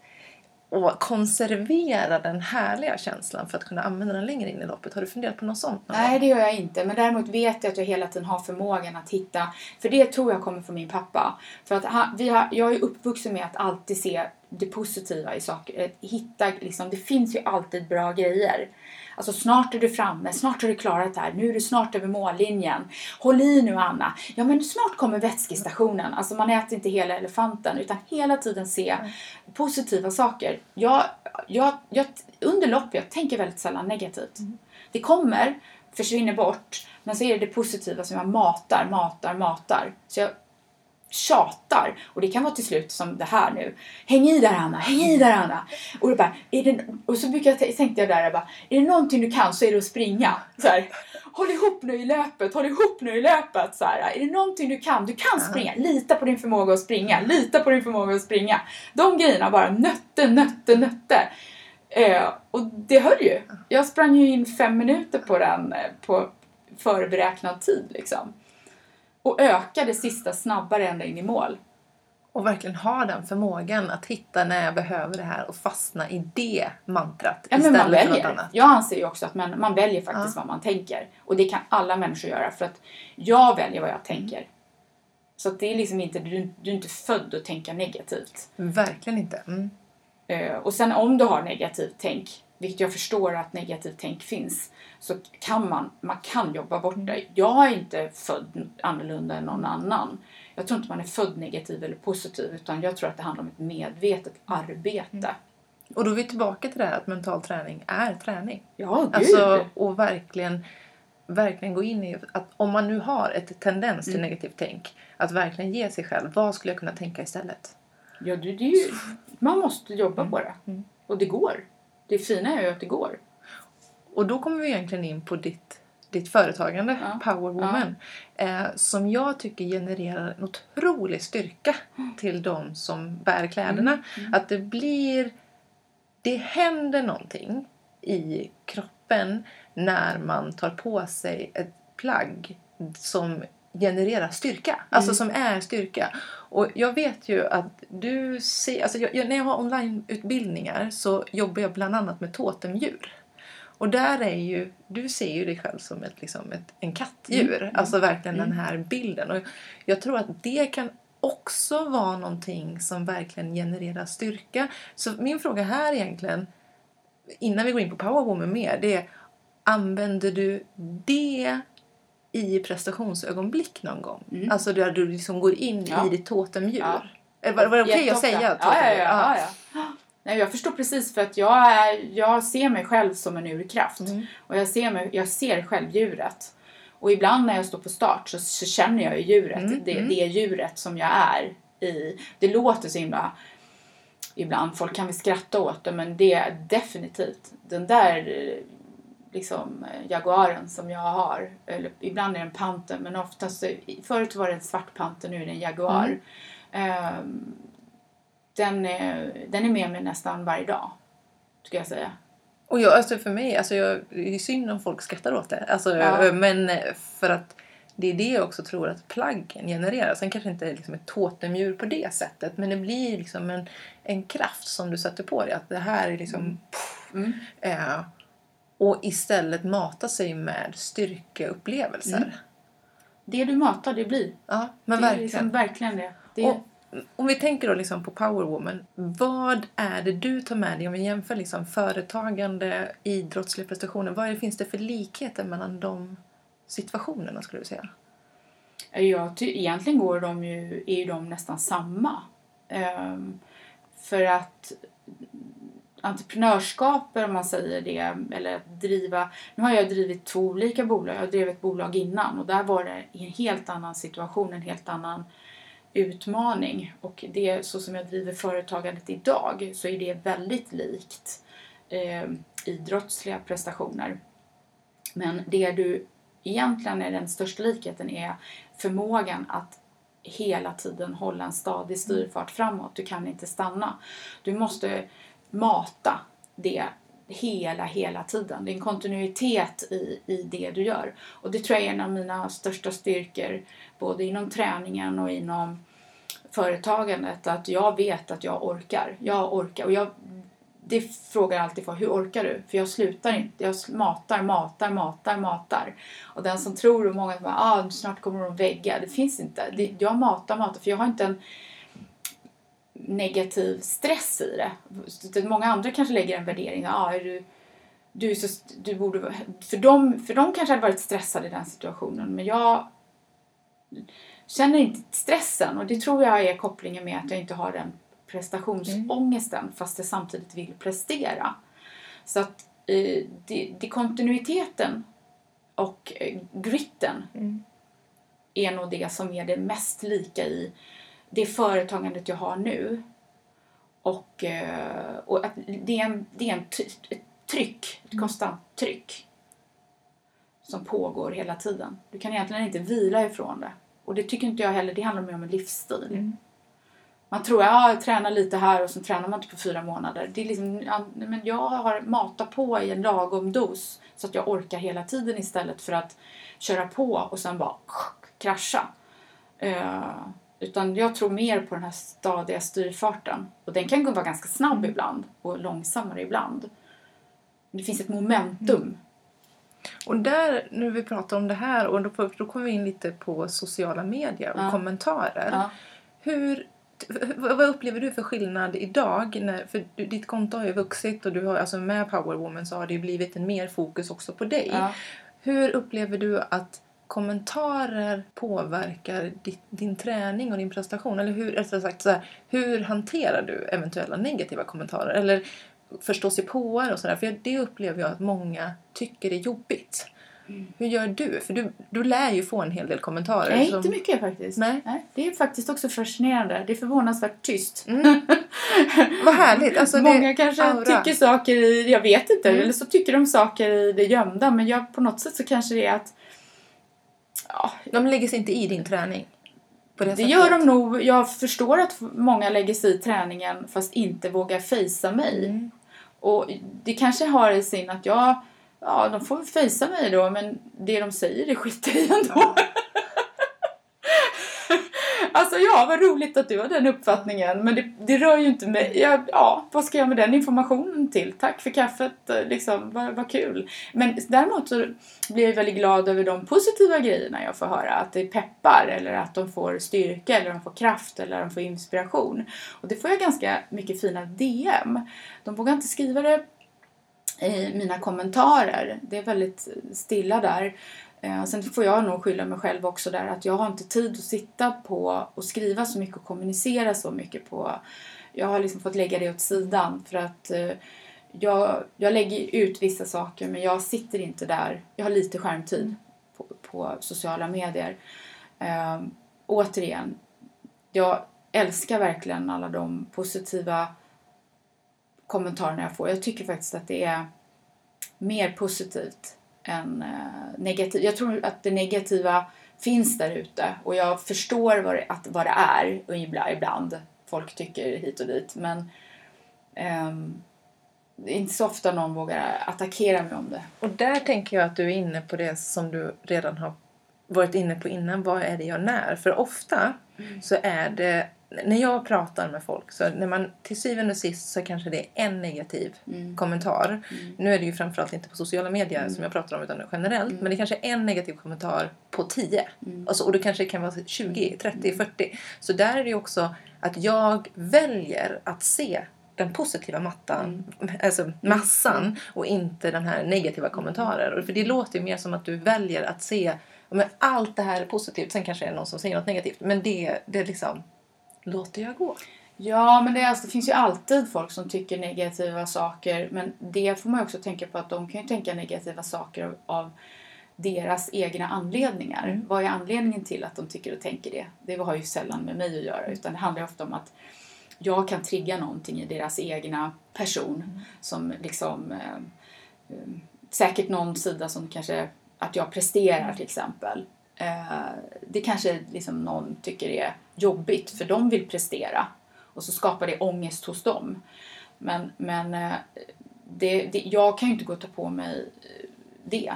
att konservera den härliga känslan för att kunna använda den längre in i loppet? Har du funderat på något sånt? någon Nej, det gör jag inte. Men däremot vet jag att jag hela tiden har förmågan att hitta... För det tror jag kommer från min pappa. För att han, vi har, jag är uppvuxen med att alltid se det positiva i saker. Hitta, liksom, det finns ju alltid bra grejer. Alltså snart är du framme, snart har du klarat det här, nu är du snart över mållinjen. Håll i nu Anna. Ja men snart kommer vätskestationen. Alltså man äter inte hela elefanten utan hela tiden se positiva saker. Jag, jag, jag, under lopp, jag tänker väldigt sällan negativt. Det kommer, försvinner bort, men så är det det positiva som jag matar, matar, matar. Så jag tjatar. Och det kan vara till slut som det här nu. Häng i där Anna, häng i där Anna. Och, då bara, är det, och så brukar jag, tänkte jag där, jag bara, är det någonting du kan så är det att springa. Så här, håll ihop nu i löpet, håll ihop nu i löpet. Så här, är det någonting du kan, du kan springa. Lita på din förmåga att springa, lita på din förmåga att springa. De grejerna bara nötte, nötte, nötte. Eh, och det höll ju. Jag sprang ju in fem minuter på den eh, på förberäknad tid liksom. Och ökade sista snabbare ända in i mål. Och verkligen ha den förmågan att hitta när jag behöver det här och fastna i det mantrat Ja, man istället för något annat. Jag anser ju också att man, man väljer faktiskt vad man tänker. Och det kan alla människor göra för att jag väljer vad jag tänker. Så att det är liksom inte, du, du är inte född att tänka negativt. Verkligen inte. Mm. Eh, och sen om du har negativt tänk, vilket jag förstår att negativt tänk finns, så kan man, man kan jobba bort det. Jag är inte född annorlunda än någon annan. Jag tror inte man är född negativ eller positiv, utan jag tror att det handlar om ett medvetet arbete. Och då är vi tillbaka till det här att mental träning är träning. Ja, gud! Alltså, och verkligen, verkligen gå in i att om man nu har ett tendens Mm. till negativt tänk, att verkligen ge sig själv, vad skulle jag kunna tänka istället? Ja, det, det ju, man måste jobba på det. Mm. Och det går. Det fina är ju att det går. Och då kommer vi egentligen in på ditt, ditt företagande, Ja. Power Woman. Eh, som jag tycker genererar en otrolig styrka till de som bär kläderna. Mm. Att det blir... Det händer någonting i kroppen när man tar på sig ett plagg som genererar styrka. Alltså Mm. som är styrka. Och jag vet ju att du ser... Alltså jag, när jag har onlineutbildningar så jobbar jag bland annat med totemdjur. Och där är ju, du ser ju dig själv som ett, liksom ett, en kattdjur. Mm, Alltså verkligen den mm. här bilden. Och jag tror att det kan också vara någonting som verkligen genererar styrka. Så min fråga här egentligen, innan vi går in på Powerwoman mer, det är använder du det i prestationsögonblick någon gång? Mm. Alltså där du liksom går in Ja. i ditt totemdjur? Ja. Eh, Var, var det okej att Jätteofta. säga Ja, ja, ja, ja. Nej, jag förstår precis för att jag, är, jag ser mig själv som en urkraft. Mm. Och jag ser, mig, jag ser själv djuret. Och ibland när jag står på start så, så känner jag ju djuret. Mm, Det, mm. det är djuret som jag är i. Det låter så himla... Ibland, folk kan väl skratta åt det, men det är definitivt den där liksom eh, jaguaren som jag har. Eller ibland är det en panter, men oftast... Förut var det en svart panter, nu är det en jaguar. Mm. Ehm, den, är, den är med mig nästan varje dag, ska jag säga. Och jag, alltså för mig, alltså jag, det är synd om folk skrattar åt det. Alltså, Ja. Men eh, för att det är det jag också tror att plaggen genererar. Sen kanske inte liksom ett totemdjur på det sättet. Men det blir liksom en, en kraft som du sätter på dig. Att det här är liksom... Mm. Eh, och istället mata sig med styrkeupplevelser. Mm. Det du matar, det blir. Ja, men det är verkligen. liksom verkligen det. det Och om vi tänker då liksom på Power Woman. Vad är det du tar med dig om vi jämför liksom företagande, idrottsliga prestationer? Vad är det, finns det för likheter mellan de situationerna skulle du säga? Ja, ty- egentligen går de ju, är ju de nästan samma. Ehm, för att entreprenörskap, om man säger det, eller att driva... Nu har jag drivit två olika bolag. Jag drev ett bolag innan och där var det en helt annan situation, en helt annan utmaning. Och det, så som jag driver företagandet idag så är det väldigt likt eh, idrottsliga prestationer. Men det du egentligen är den största likheten är förmågan att hela tiden hålla en stadig styrfart framåt. Du kan inte stanna. Du måste mata det hela, hela tiden. Det är en kontinuitet i, i det du gör. Och det tror jag är en av mina största styrkor både inom träningen och inom företagandet. Att jag vet att jag orkar. Jag orkar. Och jag, det frågar jag alltid folk. Hur orkar du? För jag slutar inte. Jag matar, matar, matar, matar. Och den som tror och många som bara, ah, snart kommer de vägga. Det finns inte. Det, jag matar, matar. För jag har inte en negativ stress i det. Många andra kanske lägger en värdering. Ah, är du, du, är så, du borde, vara-" för, dem, för dem kanske hade varit stressade i den situationen. Men jag känner inte stressen. Och det tror jag är kopplingen med att jag inte har den prestationsångesten fast jag samtidigt vill prestera. Så att eh, det, det kontinuiteten och eh, gritten Mm. är nog det som är det mest lika i det företagandet jag har nu. Och, eh, och att det är, en, det är en ett tryck, ett konstant tryck som pågår hela tiden. Du kan egentligen inte vila ifrån det. Och det tycker inte jag heller, det handlar mer om en livsstil. Mm. Man tror att ja, jag tränar lite här och så tränar man inte på fyra månader. Det är liksom, ja, men jag har matat på i en lagom dos så att jag orkar hela tiden istället för att köra på och sen bara krascha. Eh, utan jag tror mer på den här stadiga styrfarten. Och den kan vara ganska snabb ibland och långsammare ibland. Det finns ett momentum. Och där, nu vi pratar om det här, och då, då kommer vi in lite på sociala medier och Ja. kommentarer. Ja. Hur, vad upplever du för skillnad idag? När, för ditt konto har ju vuxit och du har, alltså med Power Woman så har det blivit en mer fokus också på dig. Ja. Hur upplever du att kommentarer påverkar ditt, din träning och din prestation? Eller hur, rättare sagt, så här, hur hanterar du eventuella negativa kommentarer? Eller förståsigpåare och sådär. För det upplever jag att många tycker är jobbigt. Hur gör du? För du, du lär ju få en hel del kommentarer. Nej, som- inte mycket faktiskt. Nej. Det är faktiskt också fascinerande. Det är förvånansvärt tyst. Mm. Vad härligt. Alltså, det- Många kanske aura. tycker saker i, jag vet inte, Mm. eller så tycker de saker i det gömda. Men jag, på något sätt så kanske det är att ja, De lägger sig inte i din träning. På det, det sättet. gör de nog. Jag förstår att många lägger sig i träningen fast inte vågar fejsa mig. Mm. Och det kanske har i sin att jag, ja de får fejsa mig då men det de säger det skiter jag i ändå. alltså ja, vad roligt att du har den uppfattningen men det, det rör ju inte mig. Ja, ja, vad ska jag med den informationen till? Tack för kaffet, eh, liksom, vad, vad kul. Men däremot så blir jag väldigt glad över de positiva grejerna jag får höra. Att det peppar eller att de får styrka eller de får kraft eller de får inspiration. Och det får jag ganska mycket fina DM. De vågar inte skriva det i mina kommentarer. Det är väldigt stilla där. Eh, sen får jag nog skylla mig själv också där att jag har inte tid att sitta på och skriva så mycket och kommunicera så mycket på. Jag har liksom fått lägga det åt sidan för att eh, jag, jag lägger ut vissa saker men jag sitter inte där. Jag har lite skärmtid på, på sociala medier. Eh, återigen, jag älskar verkligen alla de positiva kommentarerna jag får. Jag tycker faktiskt att det är mer positivt än eh, negativt. Jag tror att det negativa finns där ute och jag förstår vad det, att, vad det är och ibland, ibland. Folk tycker hit och dit men ehm, det är inte så ofta någon vågar attackera mig om det. Och där tänker jag att du är inne på det som du redan har varit inne på innan. Vad är det jag när? För ofta så är det, när jag pratar med folk, så när man till syvende och sist så kanske det är en negativ Mm. kommentar. Nu är det ju framförallt inte på sociala medier som jag pratar om utan generellt. Men det kanske är en negativ kommentar på tio. Alltså, och det kanske kan vara 20, 30, 40. Så där är det ju också att jag väljer att se den positiva mattan, alltså massan och inte den här negativa kommentarer. Och För det låter ju mer som att du väljer att se men allt det här är positivt. Sen kanske det är någon som säger något negativt. Men det, det liksom låter jag gå. Ja, men det, är alltså, det finns ju alltid folk som tycker negativa saker. Men det får man också tänka på att de kan ju tänka negativa saker av, av deras egna anledningar. Vad är anledningen till att de tycker och tänker det? Det har ju sällan med mig att göra. Utan det handlar ofta om att jag kan trigga någonting i deras egna person. Som liksom... Eh, eh, säkert någon sida som kanske... Att jag presterar till exempel. Eh, det kanske liksom någon tycker är jobbigt för de vill prestera. Och så skapar det ångest hos dem. Men, men eh, det, det, jag kan ju inte gå och ta på mig eh, det.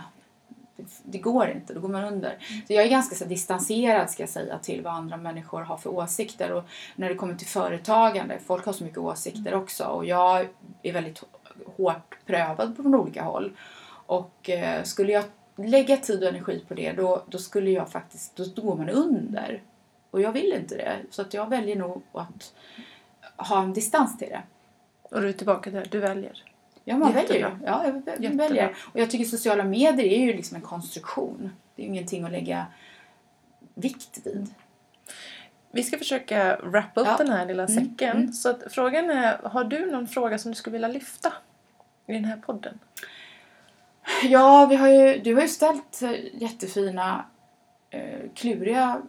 Det, det går inte, då går man under. Så jag är ganska så distanserad ska jag säga till vad andra människor har för åsikter. Och när det kommer till företagande, folk har så mycket åsikter också. Och jag är väldigt hårt prövad på olika håll. Och eh, skulle jag lägga tid och energi på det då, då skulle jag faktiskt, då, då går man under. Och jag vill inte det. Så att jag väljer nog att ha en distans till det. Och du är tillbaka där, du väljer. Ja, man Jättebra. väljer. Ja, jag Jättebra. väljer. Och jag tycker sociala medier är ju liksom en konstruktion. Det är ju ingenting att lägga vikt vid. Vi ska försöka wrappa upp Ja. den här lilla Mm, säcken. mm. Så att frågan är, har du någon fråga som du skulle vilja lyfta i den här podden? Ja, vi har ju, du har ju ställt eh, jättefina, eh, kluriga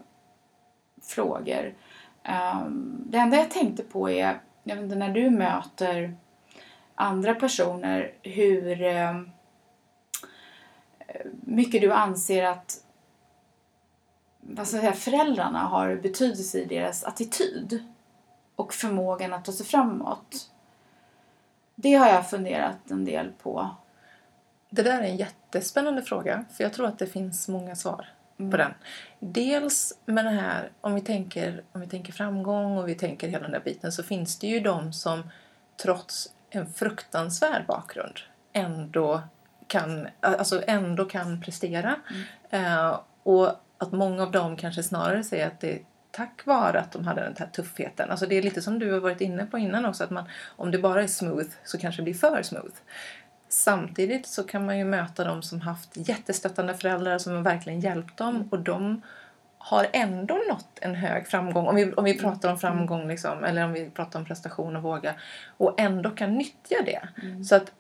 frågor. Um, det enda jag tänkte på är, jag vet inte, när du möter andra personer, hur eh, mycket du anser att vad ska jag säga, föräldrarna har betydelse i deras attityd och förmågan att ta sig framåt. Det har jag funderat en del på. Det där är en jättespännande fråga, för jag tror att det finns många svar på den. Dels med det här, om vi, tänker, om vi tänker framgång och vi tänker hela den där biten, så finns det ju de som trots en fruktansvärd bakgrund ändå kan, alltså ändå kan prestera. Eh, och att många av dem kanske snarare säger att det är tack vare att de hade den här tuffheten. Alltså det är lite som du har varit inne på innan också, att man, om det bara är smooth så kanske det blir för smooth. Samtidigt så kan man ju möta dem som haft jättestöttande föräldrar som har verkligen hjälpt dem och de har ändå nått en hög framgång. Om vi, om vi pratar om framgång liksom, eller om vi pratar om prestation och våga och ändå kan nyttja det. Så att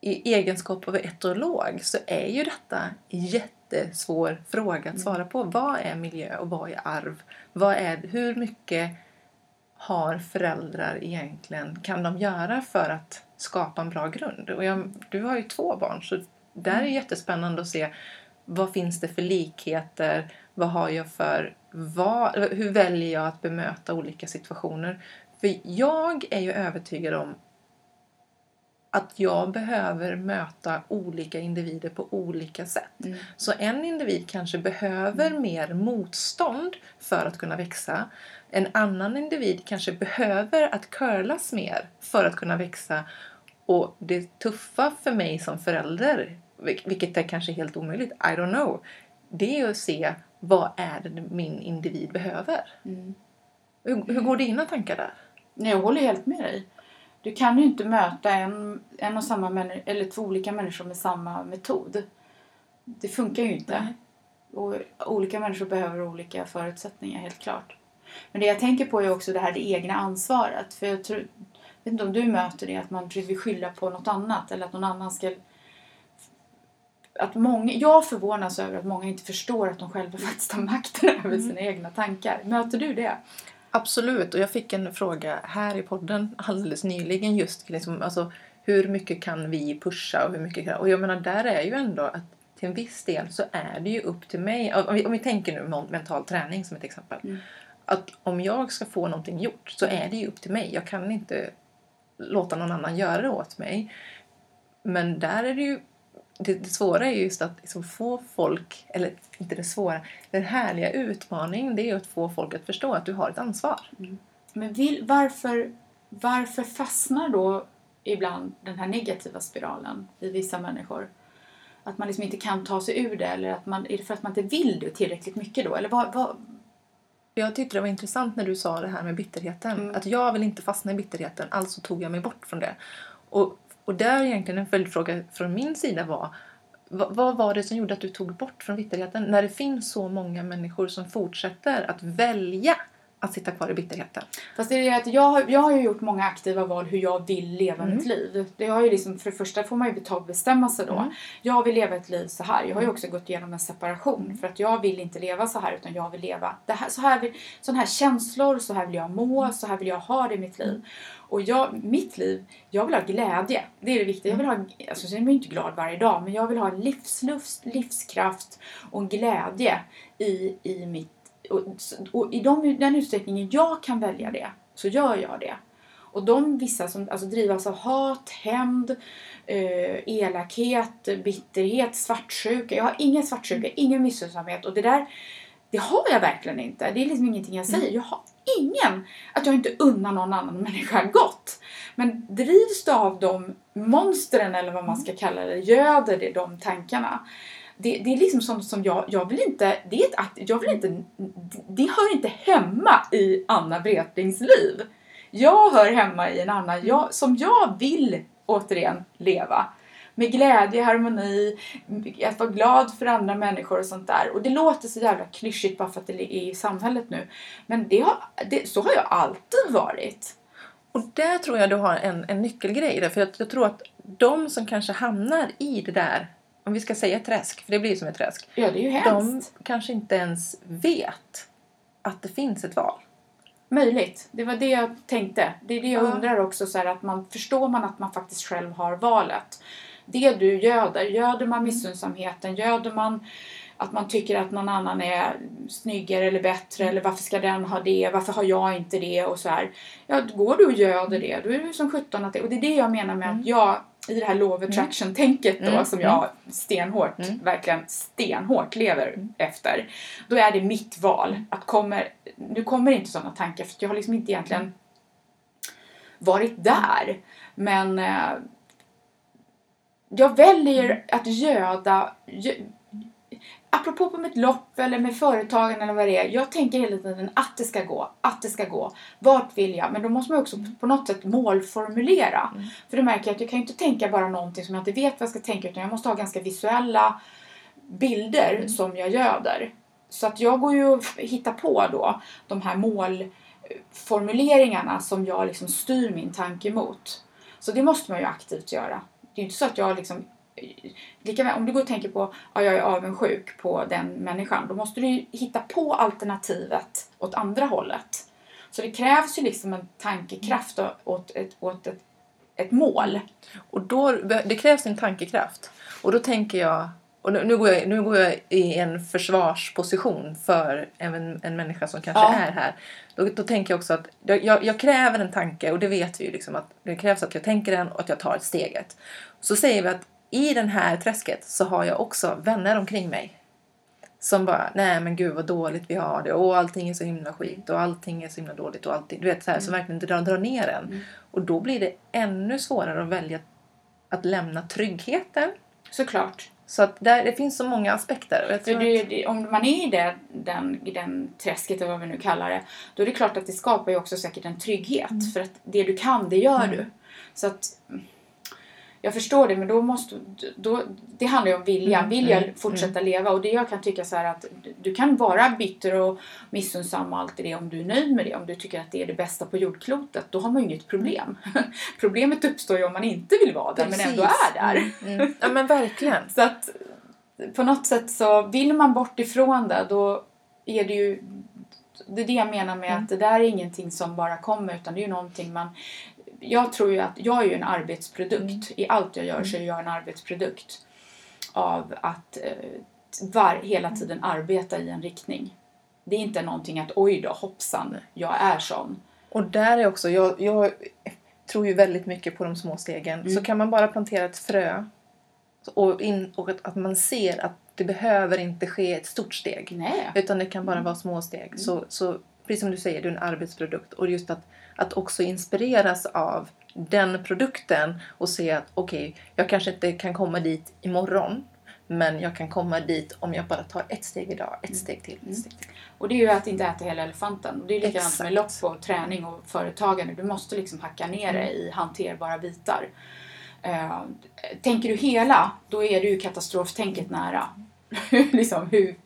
i egenskap av etolog så är ju detta jättesvår fråga att svara på. Vad är miljö och vad är arv? Vad är, hur mycket har föräldrar egentligen, kan de göra för att skapa en bra grund? Och jag, du har ju två barn så där är det jättespännande att se vad finns det för likheter? Vad har jag för... Vad, hur väljer jag att bemöta olika situationer? För jag är ju övertygad om att jag behöver möta olika individer på olika sätt. Mm. Så en individ kanske behöver mer motstånd för att kunna växa. En annan individ kanske behöver att curlas mer för att kunna växa. Och det tuffa för mig som förälder, vil- vilket är kanske helt omöjligt, I don't know, det är att se vad är det min individ behöver. Mm. Hur, hur går dina tankar där? Nej, jag håller helt med dig. Du kan ju inte möta en, en och samma människa, eller två olika människor med samma metod. Det funkar ju inte. Nej. Och olika människor behöver olika förutsättningar, helt klart. Men det jag tänker på är också det här det egna ansvaret. För jag tror, vet inte om du möter det, att man vill skylla på något annat eller att någon annan ska... Att många, jag förvånas över att många inte förstår att de själva faktiskt har makten över sina egna tankar. Möter du det? Absolut, och jag fick en fråga här i podden alldeles nyligen just liksom, alltså, hur mycket kan vi pusha och hur mycket kan... Och jag menar, där är ju ändå att till en viss del så är det ju upp till mig. Om vi, om vi tänker nu mental träning som ett exempel. Mm. Att om jag ska få någonting gjort så är det ju upp till mig. Jag kan inte låta någon annan göra det åt mig. Men där är det ju det, det svåra är ju just att liksom få folk, eller inte det svåra, den härliga utmaningen det är att få folk att förstå att du har ett ansvar. Men vill, varför, varför fastnar då ibland den här negativa spiralen i vissa människor? Att man liksom inte kan ta sig ur det eller att man, är det för att man inte vill det tillräckligt mycket då? Eller vad, vad, Jag tyckte det var intressant när du sa det här med bitterheten. Mm. Att jag vill inte fastna i bitterheten, alltså tog jag mig bort från det. Och, och där egentligen en följdfråga från min sida var vad, vad var det som gjorde att du tog bort från bitterheten? När det finns så många människor som fortsätter att välja att sitta kvar i bitterheten. Fast det är att jag, har- jag har ju gjort många aktiva val hur jag vill leva Mm. mitt liv. Det har ju liksom, för det första får man ju ta bestämma sig då. Mm. Jag vill leva ett liv så här. Jag har ju också gått igenom en separation för att jag vill inte leva så här utan jag vill leva det här, så här, vill, sådana här känslor, så här vill jag må, så här vill jag ha det i mitt liv. Och jag, mitt liv, jag vill ha glädje. Det är det viktiga. Jag vill ha, alltså jag är inte glad varje dag men jag vill ha livslust, livskraft och glädje i, i mitt och, och i de, den utsträckningen jag kan välja det så gör jag det. Och de vissa som alltså, drivas av hat, hämnd, eh, elakhet, bitterhet, svartsjuka. Jag har ingen svartsjuka, ingen missunnsamhet och det där det har jag verkligen inte. Det är liksom ingenting jag säger. Jag har ingen, att jag inte unnar någon annan människa gott. Men drivs du av de monstren eller vad man ska kalla det, göder det de tankarna. Det, det är liksom sånt som jag, jag vill inte, det är ett akt, jag vill inte, det hör inte hemma i Anna Wretlings liv. Jag hör hemma i en annan, jag, som jag vill återigen leva. Med glädje, harmoni, att vara glad för andra människor och sånt där. Och det låter så jävla klyschigt bara för att det är i samhället nu. Men det har, det, så har jag alltid varit. Och där tror jag du har en, en nyckelgrej. Där, för jag, jag tror att de som kanske hamnar i det där, om vi ska säga träsk, för det blir ju som ett träsk. Ja, det är ju De hemskt. kanske inte ens vet att det finns ett val. Möjligt. Det var det jag tänkte. Det är det jag Ja. undrar också. Så här, att man, förstår man att man faktiskt själv har valet? Det du göder, göder man missunnsamheten? Göder man att man tycker att någon annan är snyggare eller bättre? Eller varför ska den ha det? Varför har jag inte det? Och så här. Ja, går du och göder det, då är du som sjutton att det... Och det är det jag menar med att jag i det här law of attraction-tänket då Mm. som jag stenhårt, Mm. verkligen stenhårt lever efter. Då är det mitt val. Att kommer, nu kommer inte sådana tankar för jag har liksom inte egentligen varit där. Men eh, jag väljer att göda gö, Apropå på mitt lopp eller med företagen eller vad det är. Jag tänker hela tiden att det ska gå, att det ska gå. Vart vill jag? Men då måste man också på något sätt målformulera. För då märker jag att jag kan ju inte tänka bara någonting som jag inte vet vad jag ska tänka utan jag måste ha ganska visuella bilder som jag göder. Så att jag går ju och hittar på då de här målformuleringarna som jag liksom styr min tanke mot. Så det måste man ju aktivt göra. det är inte så att jag liksom lika väl, om du går och tänker på att jag är avundsjuk på den människan, då måste du hitta på alternativet åt andra hållet. Så det krävs ju liksom en tankekraft åt ett, åt ett, ett mål. Och då, det krävs en tankekraft. Och då tänker jag, och nu, nu, går, jag, nu går jag i en försvarsposition för en, en människa som kanske ja. är här. Då, då tänker jag också att jag, jag, kräver en tanke och det vet vi ju liksom att det krävs att jag tänker den och att jag tar ett steget. Så säger vi att i den här träsket så har jag också vänner omkring mig. Som bara, nej men gud vad dåligt vi har det och allting är så himla skit och allting är så himla dåligt och allting, du vet så här, mm. som verkligen drar, drar ner en. Mm. Och då blir det ännu svårare att välja att lämna tryggheten. Såklart. Så att där, det finns så många aspekter. Det, det, om man är i det, den, den träsket, eller vad vi nu kallar det, då är det klart att det skapar ju också säkert en trygghet. Mm. För att det du kan, det gör mm. du. Så att jag förstår det men då måste, då, det handlar ju om viljan. Mm, Vill jag mm, fortsätta mm. leva? Och det jag kan tycka så här att du kan vara bitter och missunnsam och allt det om du är nöjd med det. Om du tycker att det är det bästa på jordklotet. Då har man ju inget problem. Problemet uppstår ju om man inte vill vara där Precis. men ändå är där. Mm, mm. Ja men verkligen. så att på något sätt så vill man bort ifrån det då är det ju det är det jag menar med att det där är ingenting som bara kommer utan det är ju någonting man jag tror ju att jag är en arbetsprodukt. Mm. I allt jag gör så är jag en arbetsprodukt av att eh, var, hela tiden arbeta i en riktning. Det är inte någonting att oj då hoppsan, jag är sån. Och där är också, jag, jag tror ju väldigt mycket på de små stegen. Mm. Så kan man bara plantera ett frö och, in, och att, att, man ser att det behöver inte ske ett stort steg. Nej. Utan det kan bara mm. vara små steg. Mm. Så, så precis som du säger, du är en arbetsprodukt. Och just att att också inspireras av den produkten och se att okej, okay, jag kanske inte kan komma dit imorgon men jag kan komma dit om jag bara tar ett steg idag, ett mm. steg till, ett mm. steg till. Och det är ju att inte äta hela elefanten. Det är likadant Exakt. med lopp och träning och företagande. Du måste liksom hacka ner det mm. i hanterbara bitar. Uh, tänker du hela, då är du ju katastroftänket nära. liksom, hur,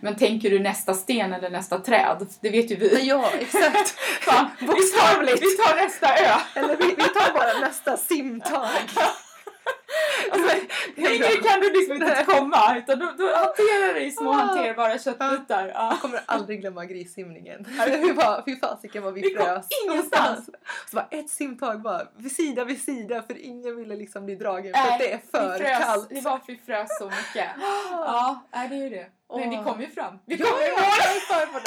men tänker du nästa sten eller nästa träd? Det vet ju vi. Ja, exakt. Fan, vi, tar, vi tar nästa ö. Eller vi, vi tar bara nästa simtag. Alltså, längre kan du liksom inte komma utan du, du hanterar det i små ah. hanterbara köttbitar. Ja. Jag kommer aldrig glömma grissimningen. Fy, bara, fy fasiken vad vi, vi frös. ingenstans. Så bara ett simtag bara vid sida vid sida för ingen ville liksom bli dragen för att det är för frös, kallt. Det var för vi frös så mycket. Ja, det är ju det. Men vi kom ju fram. Vi kom ju fram.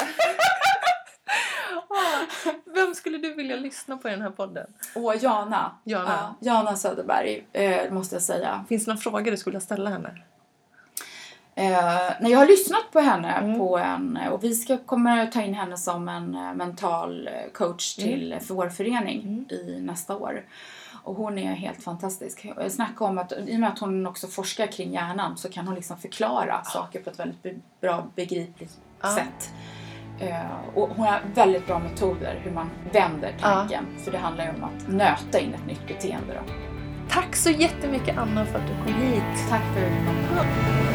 Vem skulle du vilja lyssna på i den här podden? Åh, Jana. Jana, ja, Jana Söderberg, eh, måste jag säga. Finns det några frågor du skulle vilja ställa henne? Eh, när jag har lyssnat på henne mm. på en, och vi ska, kommer ta in henne som en eh, mental eh, coach mm. till, mm. för vår förening mm. i nästa år. Och hon är helt fantastisk. Jag snackar om att i och med att hon också forskar kring hjärnan så kan hon liksom förklara ah. saker på ett väldigt bra begripligt ah. sätt. Uh, och hon har väldigt bra metoder hur man vänder tanken. Ja. För det handlar ju om att nöta in ett nytt beteende. Då. Tack så jättemycket Anna för att du kom hit. Tack för att du kom.